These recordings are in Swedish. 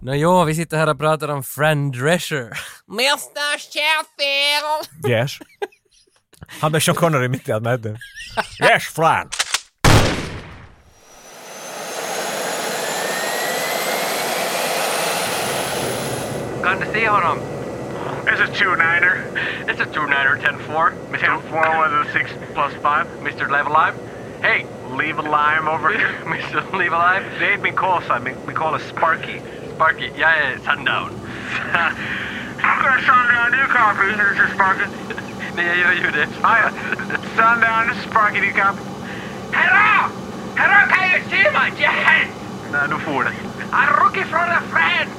Nå jo, vi sitter här och pratar om Fran Drescher. Mr Sheffield! Yes. Han blev Sean Connery mitt i allt med Yes, Fran! Kan du se honom? It's a two-niner. It's a two-niner 10-4. Ten four one of the six plus five. Mr. Live Alive. Hey, Leave a lime over here. Mr. Live Alive. They ain't me call. Me, we call it Sparky. Sparky, jag är Sundown. I'm gonna sundown you copy, Mr. Sparky. Nej, jag gör ju det. Sundown, this is Sparky, you copy? Hello! Hello, can you see my jet? Nej, nu får det. I'm rookie from a friend.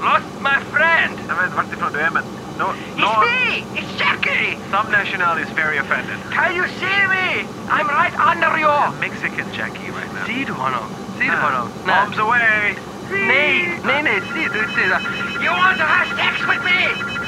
Lost my friend. Jag vet vart ifrån du är, men... No, It's no, me! It's Jackie! some national is very offended. Can you see me? I'm right under you! Mexican Jackie right now. Ser du honom? Ser du honom? Bombs away! Nej, nej, nej, ser du, ser du. You want to have sex with me?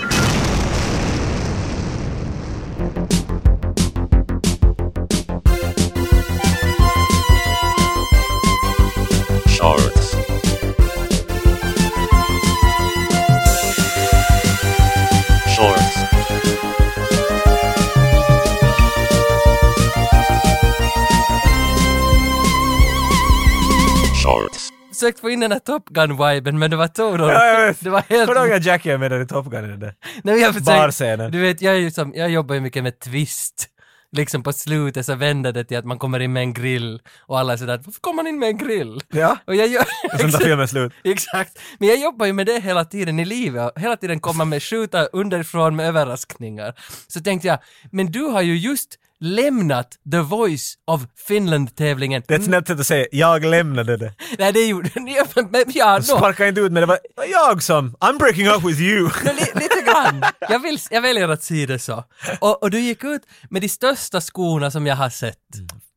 Försökt få in den här Top Gun-viben men det var total... Ja. Det var helt... Kommer du ihåg att Jackie är med där i Top Gun i? Nej, jag försökt, barscenen? Du vet, jag, är ju som, jag jobbar ju mycket med twist. Liksom på slutet så vänder det till att man kommer in med en grill och alla är sådär varför kommer man in med en grill? Ja. Och jag gör... Och sen tar filmen slut. Exakt. Men jag jobbar ju med det hela tiden i livet. Hela tiden komma med skjuta underifrån med överraskningar. Så tänkte jag, men du har ju just lämnat The Voice of Finland-tävlingen. Det är ett snällt sätt att säga jag lämnade det. Nej, det gjorde. Men ja, då. Sparka inte ut men det var jag som I'm breaking up with you. Men li, lite grann. Jag, vill, jag väljer att se det så. Och, och du gick ut med de största skorna som jag har sett.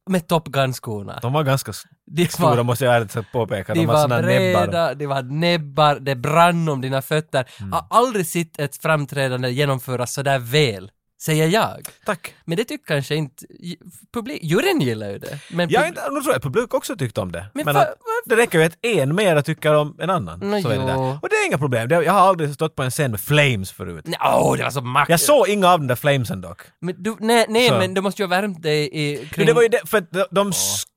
Med Top Gun-skorna. De var ganska De stora var, måste jag ärligt påpeka. de De var var såna näbbar. breda, de var näbbar, det brann om dina fötter. Mm. Har aldrig sett ett framträdande genomföras sådär väl, säger jag. Tack. Men det tycker kanske inte publik... Juryn gillar ju det. Men Jag inte, nu tror jag publik också tyckte om det. Men Men, va- att det räcker ju att en mera tycker om en annan. Nå, så är det där. Och det är inga problem. Jag har aldrig stått på en scen med flames förut. Åh, det var så makt... Jag såg inga av de där flamesen dock. Men du, nej, nej Så. men du måste ju ha värmt dig i... Kring... det var ju det, för de, de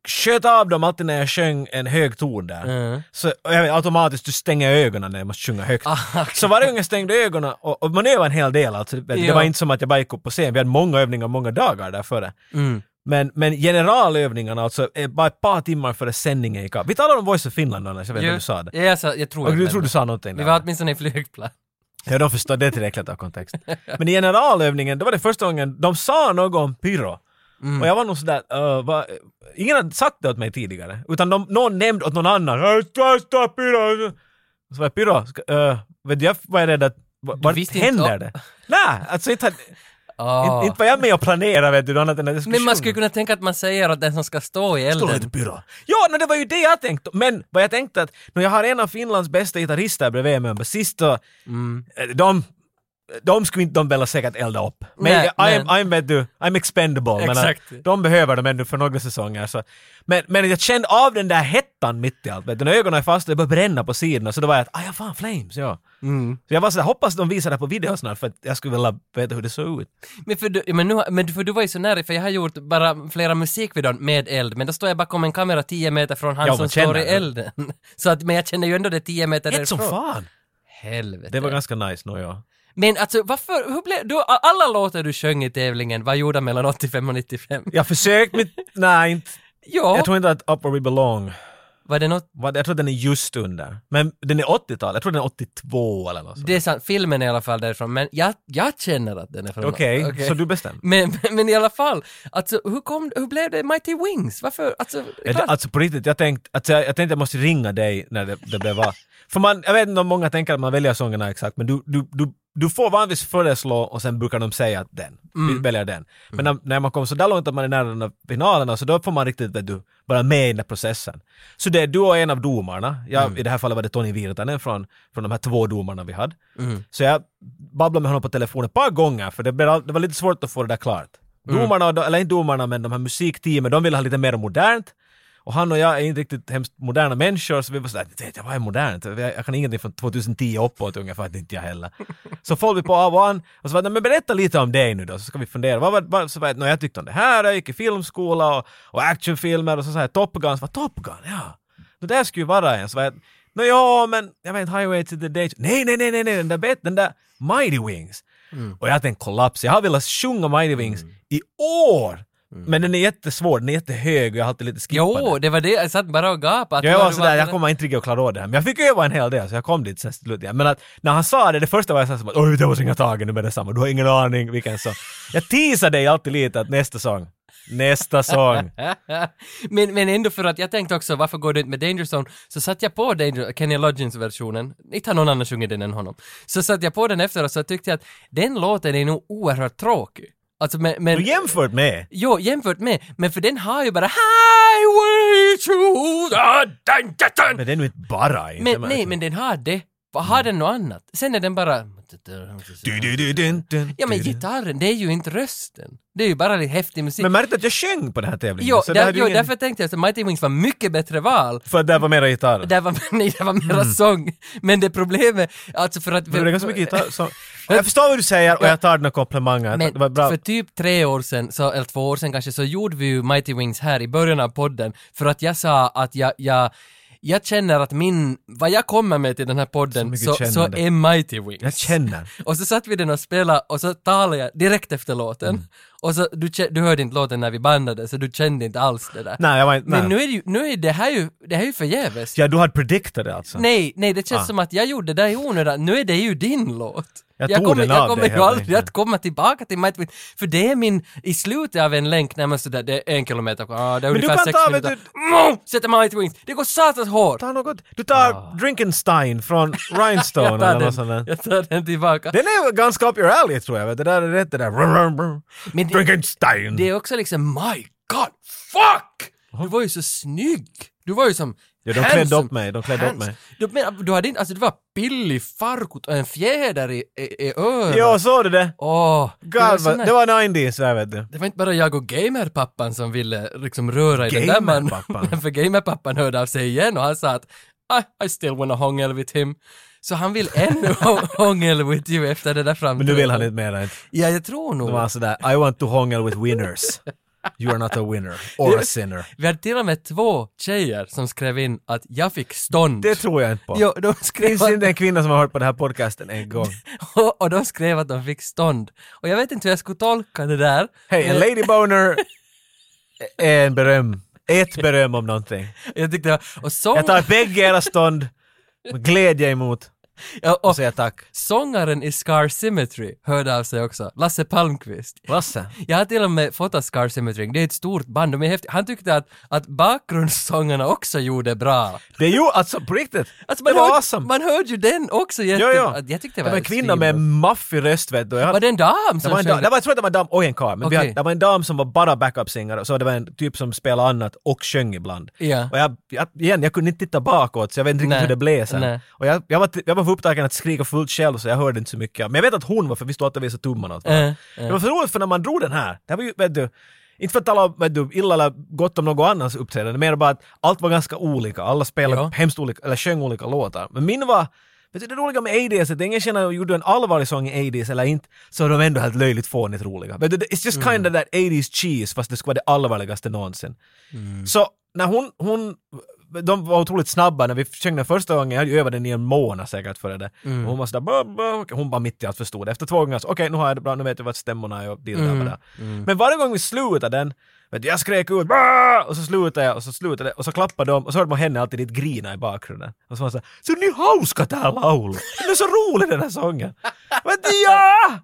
sköt av dem alltid när jag sjöng en hög ton där. Mm. Så jag vet, automatiskt du stänger ögonen när jag måste sjunga högt. Ah. Så varje gång jag stängde ögonen, och, och man övade en hel del alltså, det, det var inte som att jag bara gick upp på scen, vi hade många övningar många dagar där före. Mm. Men, men generalövningarna alltså, är bara ett par timmar före sändningen gick av. Vi talade om Voice of Finland annars, jag vet inte om du sa det. Ja, jag, sa, jag tror du det- tror du sa någonting Vi var åtminstone i flygplan. Ja, de förstår det tillräckligt av kontext. Men i generalövningen, det var det första gången de sa något om pyro. Mm. Och jag var nog sådär, uh, va, ingen hade sagt det åt mig tidigare. Utan de, någon nämnde åt någon annan, "Äh, stå, stå, pyro. Så var jag, pyro, uh, vet jag var rädd att, va- vart visste inte händer om- det? Nej, alltså inte, hade- Ah. inte, inte var jag med och planerade vet du, annat än att jag skulle Men man skulle kunna tänka att man säger att den som ska stå i Står elden... lite pyro. Ja, no, det var ju det jag tänkte. Men vad jag tänkte att, när jag har en av Finlands bästa gitarrister bredvid mig, en basist och Mm. eh, de de skulle inte de väl säkert elda upp. Men Nej, I'm, men- I'm, vet du, I'm expendable. Men Exakt. att de behöver dem ännu för några säsonger. Så. Men, men jag kände av den där hettan mitt i allt. Vet du, när ögonen är fast och det börjar bränna på sidorna så då var jag att ah ja fan flames, ja. Mm. Så jag var sådär, hoppas de visar det på video snart för att jag skulle vilja veta hur det såg ut. Men, för du, men, nu, men för du var ju så nära, för jag har gjort bara flera musikvideor med eld, men då står jag bakom en kamera 10 meter från han Ja, som står i elden. Så att, men jag känner ju ändå det 10 meter Ett som därifrån. fan! Helvete. Det var ganska nice nog ja. Men alltså varför, hur blev, du, alla låtar du sjöng i tävlingen var gjorda mellan 85 och 95. Jag har försökt mitt, nej inte. Ja, Jag tror inte att Up Where We Belong, var det något? jag tror den är just under. Men den är 80-tal, jag tror den är 82 eller något sånt. Det är sant, filmen är i alla fall därifrån, men jag, jag känner att den är från... Okej, Okej. så du bestämmer. Men, men i alla fall, alltså hur kom, hur blev det Mighty Wings? Varför, alltså... Klart- det- Alltså på riktigt, jag tänkte, alltså, jag, jag tänkte jag måste ringa dig när det, det blev av. För man, jag vet inte om många tänker att man väljer sångerna exakt, men du, du, du, du får vanligtvis föreslå och sen brukar de säga att den, vi väljer den. Men när, när man kommer så där långt att man är nära den här finalerna så då får man riktigt vet du, vara med i den där processen. Så det är du och en av domarna, jag, i det här fallet var det Tony Virtanen från, från de här två domarna vi hade. Så jag babblade med honom på telefon ett par gånger för det, det var lite svårt att få det där klart. Domarna, och de- eller inte domarna men de här musikteamen, de ville ha lite mer modernt. Och han och jag är inte riktigt hemskt moderna människor så vi var sådär, vet jag vad är modernt? Jag, jag kan ingenting från 2010 uppåt ungefär, inte jag heller. Så får vi på av och an och så var det, men berätta lite om dig nu då så ska vi fundera. Vad var, vad, så var det, "Nå, jag tyckte om det här, jag gick i filmskola och, och actionfilmer och så sa Top Gun, så var Top Gun, ja. Det där skulle ju vara en. Så var jag, Nå ja, men jag vet Highway to the Danger. Nej, nej, nej, nej, nej, den där, bet, den där Mighty Wings. Och jag tänkte kollaps. Jag har velat sjunga Mighty Wings i år. Men den är jättesvår, den är jättehög och jag har alltid lite skippat Jo, den. det var det, jag satt bara och gapade. Jag var sådär, jag kommer inte riktigt att klara av det här. Men jag fick öva en hel del så jag kom dit sen till slut. Men att när han sa det, det första var jag såhär som att oj, det var inga tagen nu med detsamma. Du har ingen aning vilken sång. Jag teasade dig alltid lite att nästa sång. Nästa sång. men, men ändå för att jag tänkte också, varför går du inte med Danger Zone? Så satt jag på Danger, Kenny Loggins versionen, inte har någon annan sjungit den än honom. Så satt jag på den efter och så tyckte jag att den låten är nog oerhört tråkig. Alltså men, men jämfört med. Jo, jämfört med, men för den har ju bara Highway to the danger Men det är nu inte bara inte. Men nej, men den har det. Har den något annat? Sen är den bara... Ja men gitarren, det är ju inte rösten. Det är ju bara lite häftig musik. Men märkte att jag sjöng på den här tävlingen? jo, så där, jo ingen... därför tänkte jag att Mighty Wings var mycket bättre val. För att där var mera gitarr. Där var, nej, det var mera sång. Men det problemet, alltså för att... Men det är ganska mycket gitarr. Så... Jag förstår vad du säger och jag tar dina komplimanger. Men för typ tre år sedan, så, eller två år sedan kanske, så gjorde vi ju Mighty Wings här i början av podden för att jag sa att jag, jag jag känner att min, vad jag kommer med till den här podden så, så, kännande. är Mighty Wings. Jag känner. Och så satt vi den och spelade och så talade jag direkt efter låten. Mm. Och så, du, du hörde inte låten när vi bandade så du kände inte alls det där. Nej, jag var inte... Men nu är det ju, nu är det här ju, det här är ju förgäves. Ja, du hade predictat det alltså? Nej, nej, det känns Ah. som att jag gjorde det där i onödan. Nu är det ju din låt. Jag tog kommer, jag kommer ju aldrig att komma tillbaka till Mighty Wings, för det är min, i slutet av en länk, när man sådär, det är en kilometer kvar, ah, det är Men du ungefär kan sex ta, vet minuter. Mm, sätter Mighty Wings, det går satans hårt! Ta något. Du tar Drinkenstein från Rhinestone Ah. Jag eller den, något sånt där. jag tar den tillbaka. Den är ganska up your alley tror jag. vet du. Det där är rätt det där. Men det- Drinkenstein! Det är också liksom, my god, fuck! Du var ju så snygg! Du var ju som Ja, de klädde handsome. upp mig, de klädde upp mig. Du, men, du hade inte, alltså det var billig farkot och en fjäder i, i, i örat. Jo, såg du det? Åh, här- det var 90s där vet du. det var inte bara jag och gamerpappan som ville liksom röra i den där mannen. För gamerpappan hörde av sig igen och han sa att I, I still wanna hångel with him. Så han vill ännu hå- hångel with you efter det där framträdandet. Men nu vill han inte mer än. Ja, jag tror nog. Det var sådär, I want to hångel with winners. You are not a winner. Or a sinner. Vi hade till och med två tjejer som skrev in att jag fick stånd. Det tror jag inte på. Jo, de skrev finns att, inte en kvinna som har hört på den här podcasten en gång. och, och de skrev att de fick stånd. Och jag vet inte hur jag skulle tolka det där. Hej, en lady boner är en beröm. Ett beröm om någonting. Jag tyckte det var, och, sång, Jag tar bägge era stånd med glädje emot ja, och och säger tack. sångaren i Scar Symmetry hörde av sig också, Lasse Palmqvist. Lasse. Jag har till och med fotat Scar Symmetry, det är ett stort band, de är häftiga. Han tyckte att, att bakgrundssångarna också gjorde bra. Det ju alltså på riktigt. Alltså det man, var hörde, awesome. man hörde ju den också Jo, jättebra. jo. Jag tyckte det Det var var en kvinna med maffig röst vet du. Jag Var det en dam Det som var en dam, det var, jag tror att det var en dam och en karl, men hade, det var en dam som var bara backup-singare så det var en typ som spelade annat och sjöng ibland. Ja. Och jag, jag, igen, jag kunde inte titta bakåt så jag vet inte riktigt hur det blev sen. Nej. Och jag, jag, var, jag var för upptagen att skrika fullt själv så jag hörde inte så mycket. Men jag vet att hon var för vi stod alltid och visade tummarna varandra. Äh, Det var för roligt för när man drog den här, det här var ju, vet du, inte för att tala vet du, illa eller gott om något annans uppträdande, mer bara att allt var ganska olika. Alla spelade Ja. hemskt olika, eller sjöng olika låtar. Men min var, vet du det roliga med 80s, att ingen känner gjorde en allvarlig sång i 80s eller inte, så är de ändå helt löjligt fånigt roliga. Vet du, it's just Mm. kind of that 80s cheese fast det skulle vara det allvarligaste någonsin. Mm. Så när hon, hon de var otroligt snabba när vi sjöng den första gången, jag hade ju övat den i en månad säkert före det. Mm. Och hon var sådär, "Bra, bra." Okej, hon bara mitt i allt förstod. Efter två gånger så, okej nu har jag det bra, nu vet jag vart stämmorna är och dit och där, Mm. Men varje gång vi slutade den, vet du, jag skrek ut "Bra!" och så slutade jag och så slutade jag och så klappade de och så hörde man henne alltid lite grina i bakgrunden. Och så var hon såhär, så ni hauskat det här laulu? Den är så rolig den här sången! Du, ja!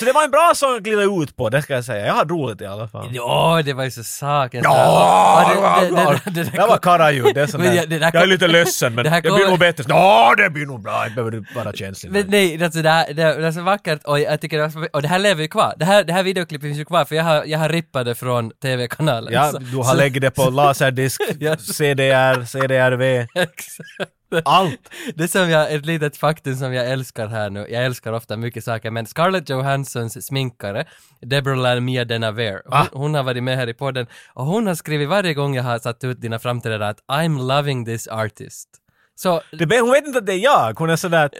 Så det var en bra sång att glida ut på, det ska jag säga. Jag hade roligt i alla fall. Ja, det var ju så saken. Ja, det, det, det, det, det, det, det var karlaljud. Det är sån där, jag är lite ledsen men det blir nog bättre. Ja, det blir nog bra. Inte behöver du vara känslig. Men nej, alltså det, här, det, är så vackert och jag tycker det och det här lever ju kvar. Det här, det här videoklippet finns ju kvar för jag har, jag har rippat det från TV-kanalen. ja, du har lägger det på laserdisk. CDR, CDRV. Exakt. Allt! Det som jag, ett litet faktum som jag älskar här nu, jag älskar ofta mycket saker, men Scarlett Johanssons sminkare, Deborah Lalmia Denavere, hon, Ah. hon har varit med här i podden och hon har skrivit varje gång jag har satt ut dina framträdanden att I'm loving this artist. Så, Det, hon vet inte att det är jag. Hon är sådär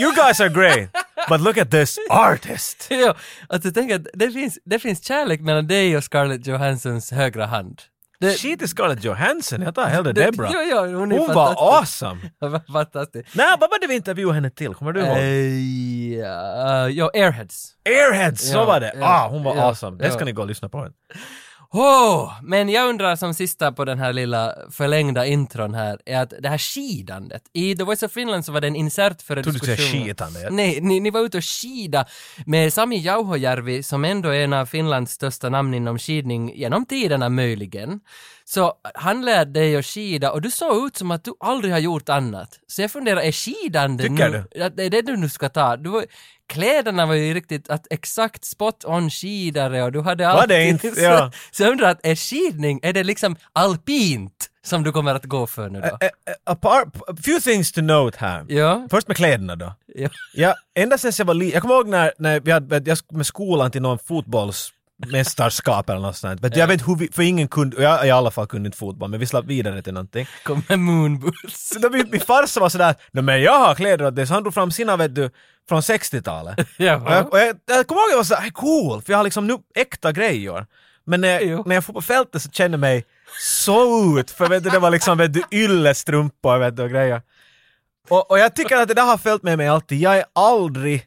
“You guys are great, but look at this artist”. jo, alltså tänk att det finns, det finns kärlek mellan dig och Scarlett Johanssons högra hand. Det, Shit är Scarlett Johansson, jag tar hellre Debra. Jo, jo, hon är Hon var awesome! Fantastisk. Nej, vad var det vi intervjuade henne till? Kommer du ihåg? Eh, ja, jo, Airheads. Airheads, så Ja, var det! ja, ah, hon var ja, awesome. Det ska ni gå och lyssna på. Oh, men jag undrar som sista på den här lilla förlängda intron här, är att det här skidandet. I The Voice of Finland så var det en insert för en Trodde du skulle diskussion. skitande. Nej, ni, ni var ute och skida med Sami Jauhojärvi som ändå är en av Finlands största namn inom skidning genom tiderna möjligen. Så han lärde dig att skida och du såg ut som att du aldrig har gjort annat. Så jag funderar, är skidande Tycker nu, att det är det du nu ska ta? Du var, kläderna var ju riktigt att exakt spot on skidare och du hade Var alltid... det inte? så, Ja. så jag undrar, att är skidning, är det liksom alpint som du kommer att gå för nu då? A, a, a, par, a few things to note här. Ja, Först med kläderna då. ja. Ja, ända sen jag var liten, jag kommer ihåg när, när vi hade, jag med skolan till någon fotbollsmästerskap eller något sånt. Vet Jag vet inte hur vi, för ingen kunde, jag i alla fall kunde inte fotboll, men vi slapp vidare till någonting. Kom med moonboots. Då min, min farsa var sådär, "Nå, men jag har kläder åt dig, så han drog fram sina vet du, från 60-talet. Och jag, och jag, jag kommer ihåg att jag var såhär, "Hey, cool, för jag har liksom nu äkta grejer. Men när, Jo. jag- när jag får på fältet så kände jag mig så ut, för vet du, det var liksom vet du, yllestrumpor vet du, och grejer. Och, och jag tycker att det där har följt med mig alltid. Jag är aldrig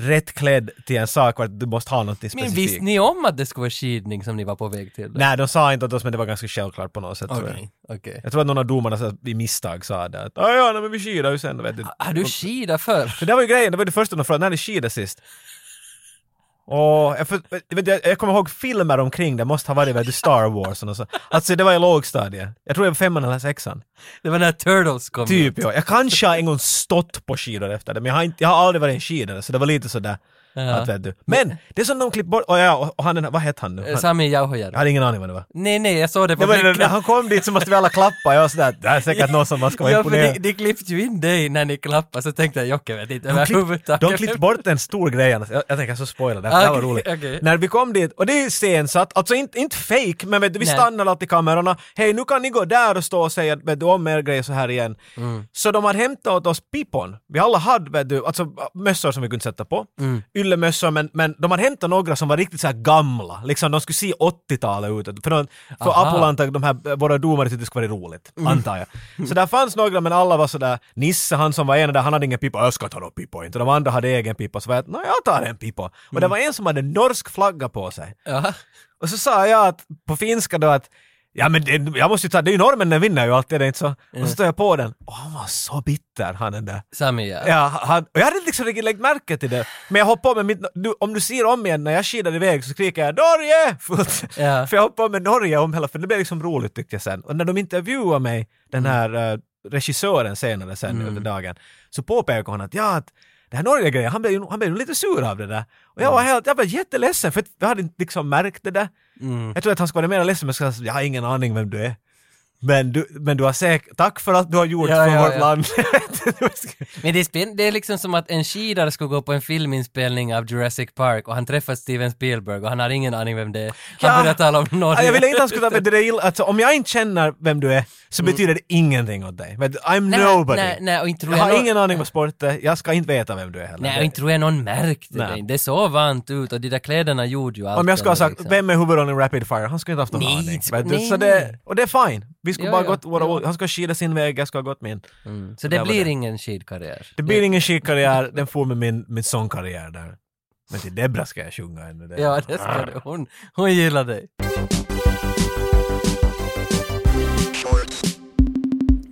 rätt klädd till en sak att du måste ha något Men specifikt. visste ni om att det skulle vara skidning som ni var på väg till? Nej, de sa inte åt oss men det var ganska självklart på något sätt tror jag. Okej. Jag tror att någon av domarna så i misstag sa det att "Ah, ja, nej, men vi skidar ju sen. Vet du. Har du skidat förr? För det var ju grejen, det var det första de frågade, när ni skidade sist? Och jag, för, jag, kommer ihåg filmer omkring det, måste ha varit vet Star Wars och så. Alltså det var i lågstadiet. Jag tror det var femman eller sexan. Det var när Turtles kom Typ ut. ja. Jag kanske har en gång stått på skidor efter det, men jag har, inte, jag har aldrig varit en skidare så det var lite sådär. Ja. Att, vet du. Men det är som de klippt bort, och, ja, och- han, vad hette han nu? Eh, Han, Sami Jauhojärvi. jag hade ingen aning vad det var. Nej, nej, jag såg det på var, när han kom dit så måste vi alla klappa, jag var sådär, det här är säkert någon som man ska vara Ja, imponerad. de, de klippte ju in dig när ni klappade, så tänkte jag Jocke vet inte överhuvudtaget. de klippte bort en stor grej, jag, jag tänker så spoila det, här var Okej, roligt. okej. När vi kom dit, och det är ju scensatt, alltså inte, inte fake, men vet du, vi Nej. stannar alltid kamerorna, hej nu kan ni gå där och stå och säga vet du, om er grej så här igen. Mm. Så de hade hämtat åt oss pipon. Vi alla hade vet du, alltså mössor som vi kunde sätta på, Mm. Yllemössor, men, men de hade hämtat några som var riktigt så här gamla, liksom de skulle se 80-talet ut. För, de, för Aha. Apollo antar de här, våra domare tyckte det skulle vara roligt, Mm. antar jag. Så där fanns några, men alla var sådär, Nisse han som var en där, han hade ingen pipa, jag ska ta någon pipa inte. De andra hade egen pipa, så var jag, nej jag tar en pipa. Och Mm. det var en som hade norsk flagga på sig. Ja. Och så sa jag att, på finska då att Ja men det, jag måste ju ta, det är ju norrmännen vinner ju alltid, är det inte så? Och så står jag på den, och han var så bitter han den där. Sami, ja. Ja, han, och jag hade liksom riktigt lagt märke till det. Men jag hoppade med mitt, du, om du ser om igen när jag skidade iväg så skriker jag Norge! Fullt. Ja. För jag hoppade med Norge om hela, för det blev liksom roligt tyckte jag sen. Och när de intervjuade mig, den Mm. här eh, regissören senare sen under dagen, så påpekade hon att ja, att det här Norge-grejen, han blev han blev lite sur av det där. Och jag var helt, jag var jätteledsen för jag hade inte liksom märkt det där. Mm. Jag tror att han skulle vara mer ledsen men jag jag har ingen aning vem du är. Men du, men du har säkert, tack för att du har gjort Ja, för ja, vårt ja. land. Men det är, spänn- det är liksom som att en skidare skulle gå på en filminspelning av Jurassic Park och han träffar Steven Spielberg och han har ingen aning vem det är. Han Ja. börjar tala om Norge. Ja, jag ville inte att han skulle ta med det illa, alltså, om jag inte känner vem du är så betyder det ingenting åt dig. Men I'm Nej, nobody. nej, nej, och inte tror jag har jag nå- ingen aning vad sport är, jag ska inte veta vem du är heller. Nej, och inte tror jag någon märkte Nej. det. Det såg vant ut och de där kläderna gjorde ju allt. om jag skulle ha sagt, liksom. vem är huvudrollen i Rapid Fire? Han skulle inte haft någon Nej, aning. nej, så nej. det, och det är fine. Vi skulle Ja, bara ja, gått våra, ja. Han ska skida sin väg, jag ska ha gått min. Mm. Så Det var blir det. ingen skidkarriär. Det blir ingen skidkarriär, den får med min, min sångkarriär där. Men till Debra ska jag sjunga ännu. Det. Ja, det ska du. Hon, hon gillar dig.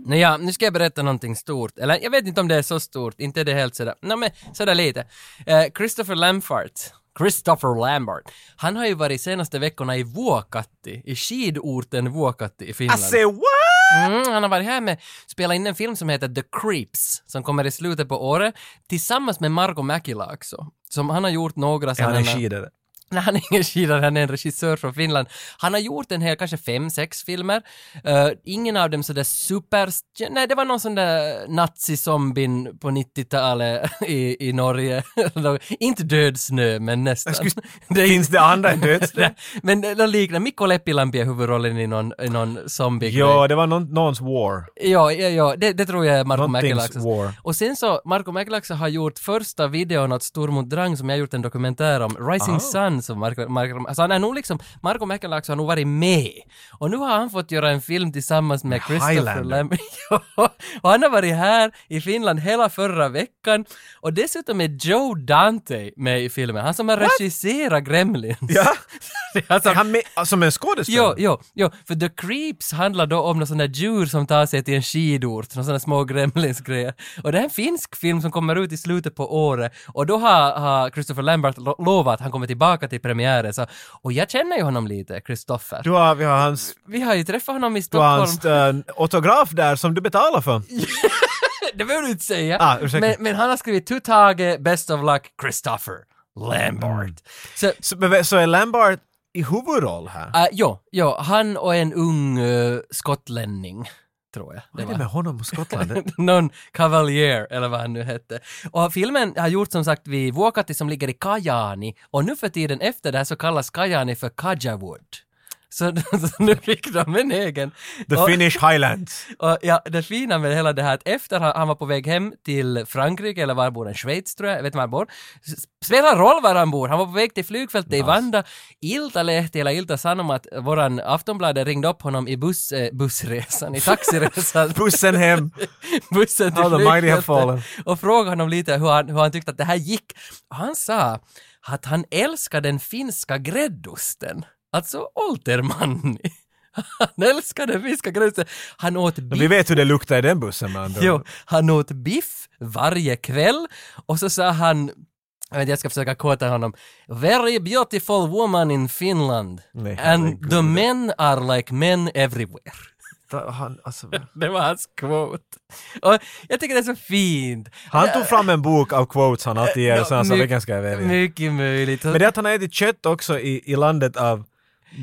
Nåja, nu ska jag berätta någonting stort. Eller jag vet inte om det är så stort, inte är det helt sådär. Nej men sådär lite. Eh, Christopher Lamfart, Christopher Lambert, han har ju varit senaste veckorna i Vuokatti, i skidorten Vuokatti i I Finland. say what? Mm, han har varit här med, spelat in en film som heter The Creeps, som kommer i slutet på året, tillsammans med Margot Mäkilä också. Som han har gjort några Är han sådana... en skidare? Nej, han är ingen skidare, han är en regissör från Finland. Han har gjort en hel, kanske fem, sex filmer. Eh, ingen av dem sådär super... Nej, det var någon sån där nazizombien på 90-talet i, i Norge. Inte död snö, men nästan. Det är Finns det andra än dödsdöd? Nej, Men någon liknande. Mikko Leppilampi är huvudrollen i någon, i någon zombie Ja, det var någon, någons war. Ja, ja, ja det, det tror jag är Marco war. Och sen så, Marco Mäkeläksä har gjort första videon åt Stormot Drang som jag har gjort en dokumentär om, Rising Ah. Sun som Marco, Marco, alltså han är nog liksom, Marco Mäkeläksä har nog varit med. Och nu har han fått göra en film tillsammans med Christopher Highlander. Lamb. ja, och han har varit här i Finland hela förra veckan. Och dessutom är Joe Dante med i filmen, han som har regisserat Gremlins. Ja, alltså, är han med som en skådespelare? Jo, jo, jo, för The Creeps handlar då om några sådana djur som tar sig till en skidort, några sådana små gremlinsgrejer. Och det är en finsk film som kommer ut i slutet på året och då har, har Christopher Lambert lo- lovat att han kommer tillbaka till premiären. Så, och jag känner ju honom lite, Christopher. Du har, vi har hans, Vi har ju träffat honom i du har Stockholm. hans äh, autograf där som du betalar för. det behöver du inte säga. Ah, men, men han har skrivit To Tage, Best of Luck, Christopher Lambert. Så, Så, men så är Lambert i huvudroll här? uh, jo, jo, han och en ung uh, skotlänning, tror jag. Vad är det med honom och Skottland? någon Cavalier eller vad han nu hette. Och filmen har gjorts som sagt vid Vuokatti som ligger i Kajani och nu för tiden efter det här så kallas Kajani för Kajawood. Så, så nu fick de en egen. The och, Finnish Highlands. och ja, det fina med hela det här att efter han, han var på väg hem till Frankrike eller var han bor, han? Schweiz tror jag, jag vet inte var han bor. Spelar roll var han bor, han var på väg till flygfältet i Vanda. Ilta-Lehti eller Ilta Sanomat, våran Aftonbladet ringde upp honom i buss, eh, bussresan, i taxiresan. Bussen hem. bussen till How the mighty have flygfältet fallen. och frågade honom lite hur han, hur han tyckte att det här gick. Och han sa att han älskar den finska gräddosten. Alltså Oltermanni. Han finska gräddosten. Han åt Vi biff. vet hur det luktar i den bussen andra Jo, han åt biff varje kväll och så sa han jag, ska försöka kåta honom. Very beautiful woman in Finland. Nej, And the men are like men everywhere. Han, alltså, Det var hans quote. Och jag tycker det är så fint. han tog fram en bok av quotes han alltid ger, så han sa vilken ska jag välja? Mycket möjligt. Men det är att han har ätit kött också i, i landet av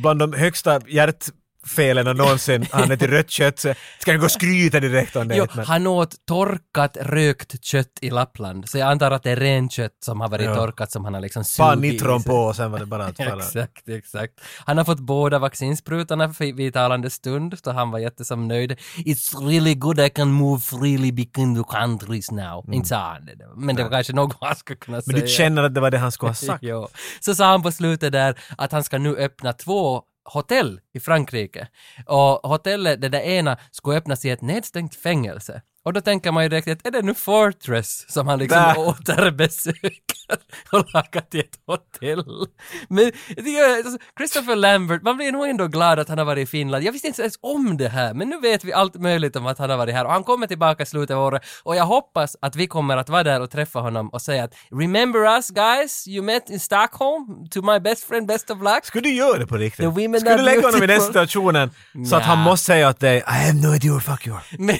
bland de högsta hjärt hjärtfelen någonsin. Han ätit rött kött, så ska jag gå och skryta direkt om det. Jo, men, han åt torkat rökt kött i Lappland, så jag antar att det är renkött som har varit Ja. torkat som han har liksom sugit nitron sig. på och sen var det bara att falla. Exakt, exakt. Han har fått båda vaccinsprutorna vid talande stund, så han var jättesam nöjd. It's really good I can move freely between the countries now. Inte sa han det, men det var kanske något han skulle kunna Mm. Men säga. du känner att det var det han skulle ha sagt? Jo. Så sa han på slutet där att han ska nu öppna två hotell i Frankrike. Och hotellet, det där ena, skulle öppnas i ett nedstängt fängelse. Och då tänker man ju direkt att är det nu Fortress som han liksom Där. återbesöker och lagat till ett hotell? Men alltså, Christopher Lambert, man blir nog ändå glad att han har varit i Finland. Jag visste inte ens om det här, men nu vet vi allt möjligt om att han har varit här och han kommer tillbaka i slutet av året och jag hoppas att vi kommer att vara där och träffa honom och säga att “Remember us guys? You met in Stockholm? To my best friend, best of luck?” Skulle du göra det på riktigt? Skulle du lägga honom i den situationen så att han måste säga åt dig I have no idea where fuck you are. Men,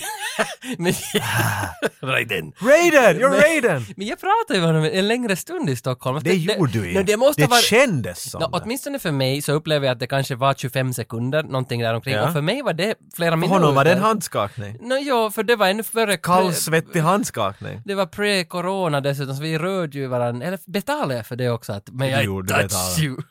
men, Raiden. Raiden! You're Men- Raiden! Men jag pratade ju med honom en längre stund i Stockholm. Det gjorde du ju. Det måste det vara... kändes som No, det. åtminstone för mig så upplever jag att det kanske var 25 sekunder, någonting där omkring. Ja. Och för mig var det flera För minuter. honom var det en handskakning. No, jo, för det var ännu före... Kallsvettig handskakning. Det var pre-corona dessutom, så vi rörde ju varandra. Eller betalade jag för det också? Att, men jag gjorde touch you.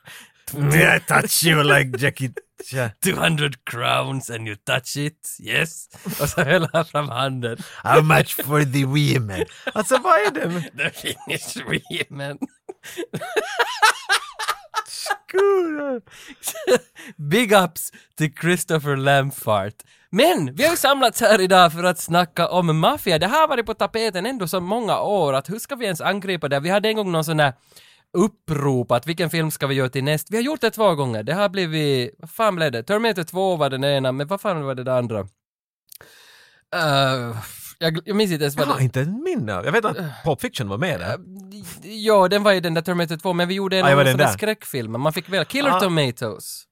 I touch you like Jackie Chan. 200 crowns and you touch it, yes. Och så höll han fram handen. How much for the women? Alltså vad är det med... The Finnish women. Big ups till Christopher Lampfart. Men vi har ju samlats här idag för att snacka om maffia. Det här har varit på tapeten ändå så många år att hur ska vi ens angripa det? Vi hade en gång någon sån här upprop att vilken film ska vi göra till näst? Vi har gjort det två gånger. Det har blivit, vad fan blev det? Terminator 2 var den ena, men vad fan var det där andra? Uh, jag, jag minns inte ens Jag vad har det... inte en minne av- Jag vet att Pulp Fiction var med där. Ja, den var ju den där Terminator 2, men vi gjorde en Ah, det var annan den sån där där. skräckfilm. Man fick välja Killer Ah. Tomatoes.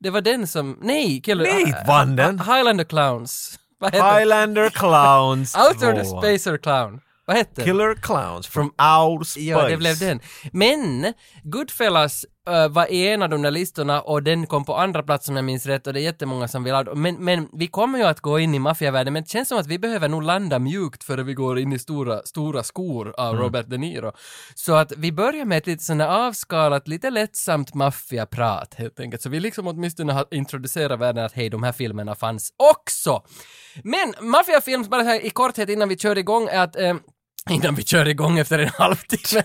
Det var den som, nej, Killer... Nej, vann den? Highlander Clowns. Highlander Clowns Outer the 2. Spacer Clown. Vad hette den? Killer Clowns from Outer Space. Ja, det blev den. Men Goodfellas uh, var i en av de där listorna och den kom på andra plats om jag minns rätt och det är jättemånga som vill ha den. Men, men vi kommer ju att gå in i maffiavärlden men det känns som att vi behöver nog landa mjukt före vi går in i stora, stora skor av Robert De Niro. Så att vi börjar med ett lite sån här avskalat, lite lättsamt maffiaprat helt enkelt. Så vi liksom åtminstone har introducerat världen att hej, de här filmerna fanns också. Men maffiafilm, bara här i korthet innan vi kör igång, är att eh, Innan vi kör igång efter en halvtimme.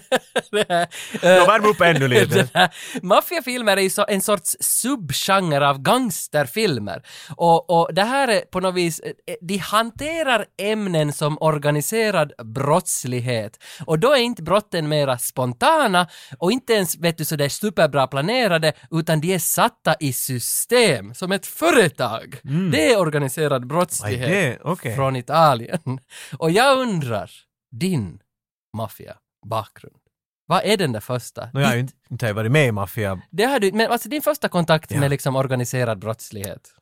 Här, eh, Jag värmer upp ännu lite. Maffiafilmer är ju en sorts subgenre av gangsterfilmer. Och, och det här är på något vis, eh, de hanterar ämnen som organiserad brottslighet. Och då är inte brotten mera spontana och inte ens vet du sådär superbra planerade, utan de är satta i system, som ett företag. Det är organiserad brottslighet okej. från Italien. Och jag undrar, din maffia-bakgrund. Vad är den där första? No, jag har ju inte, inte varit med i maffia. det har du, men alltså din första kontakt Ja. med liksom organiserad brottslighet.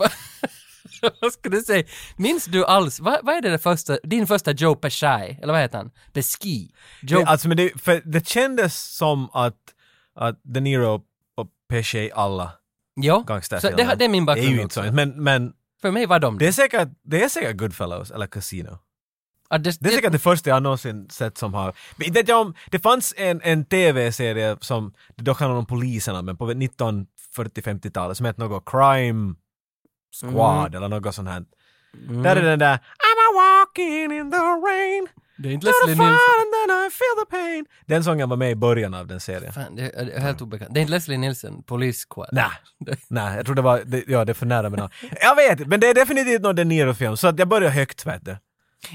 vad ska du säga? Minns du alls, vad, vad är det, det första, din första Joe Pesci, eller vad heter han? Pesci? Joe, Det, alltså, men det, för det kändes som att, att De Niro och Pesci alla jo, så det, det är min Det är bakgrund ju inte så, men, men För mig var de det är säkert, det är säkert Goodfellas eller Casino. Ah, det, Det är säkert det första jag någonsin sett som har... Men inte jag om... Det fanns en, en TV-serie som, det handlar om poliserna, men på 1940-50-talet som hette något Crime Squad eller något sånt här. Mm. Där är den där I'm a walking in the rain det är inte Leslie Nielsen. and then I feel the pain. Den sången var med i början av den serien. Fan, det är helt obekant. Det är inte Leslie Nielsen, Police Squad. Nej, nej, jag tror det var, det, ja det är för nära namn. Jag vet men det är definitivt någon De Niro-film, så att jag börjar högt vet du.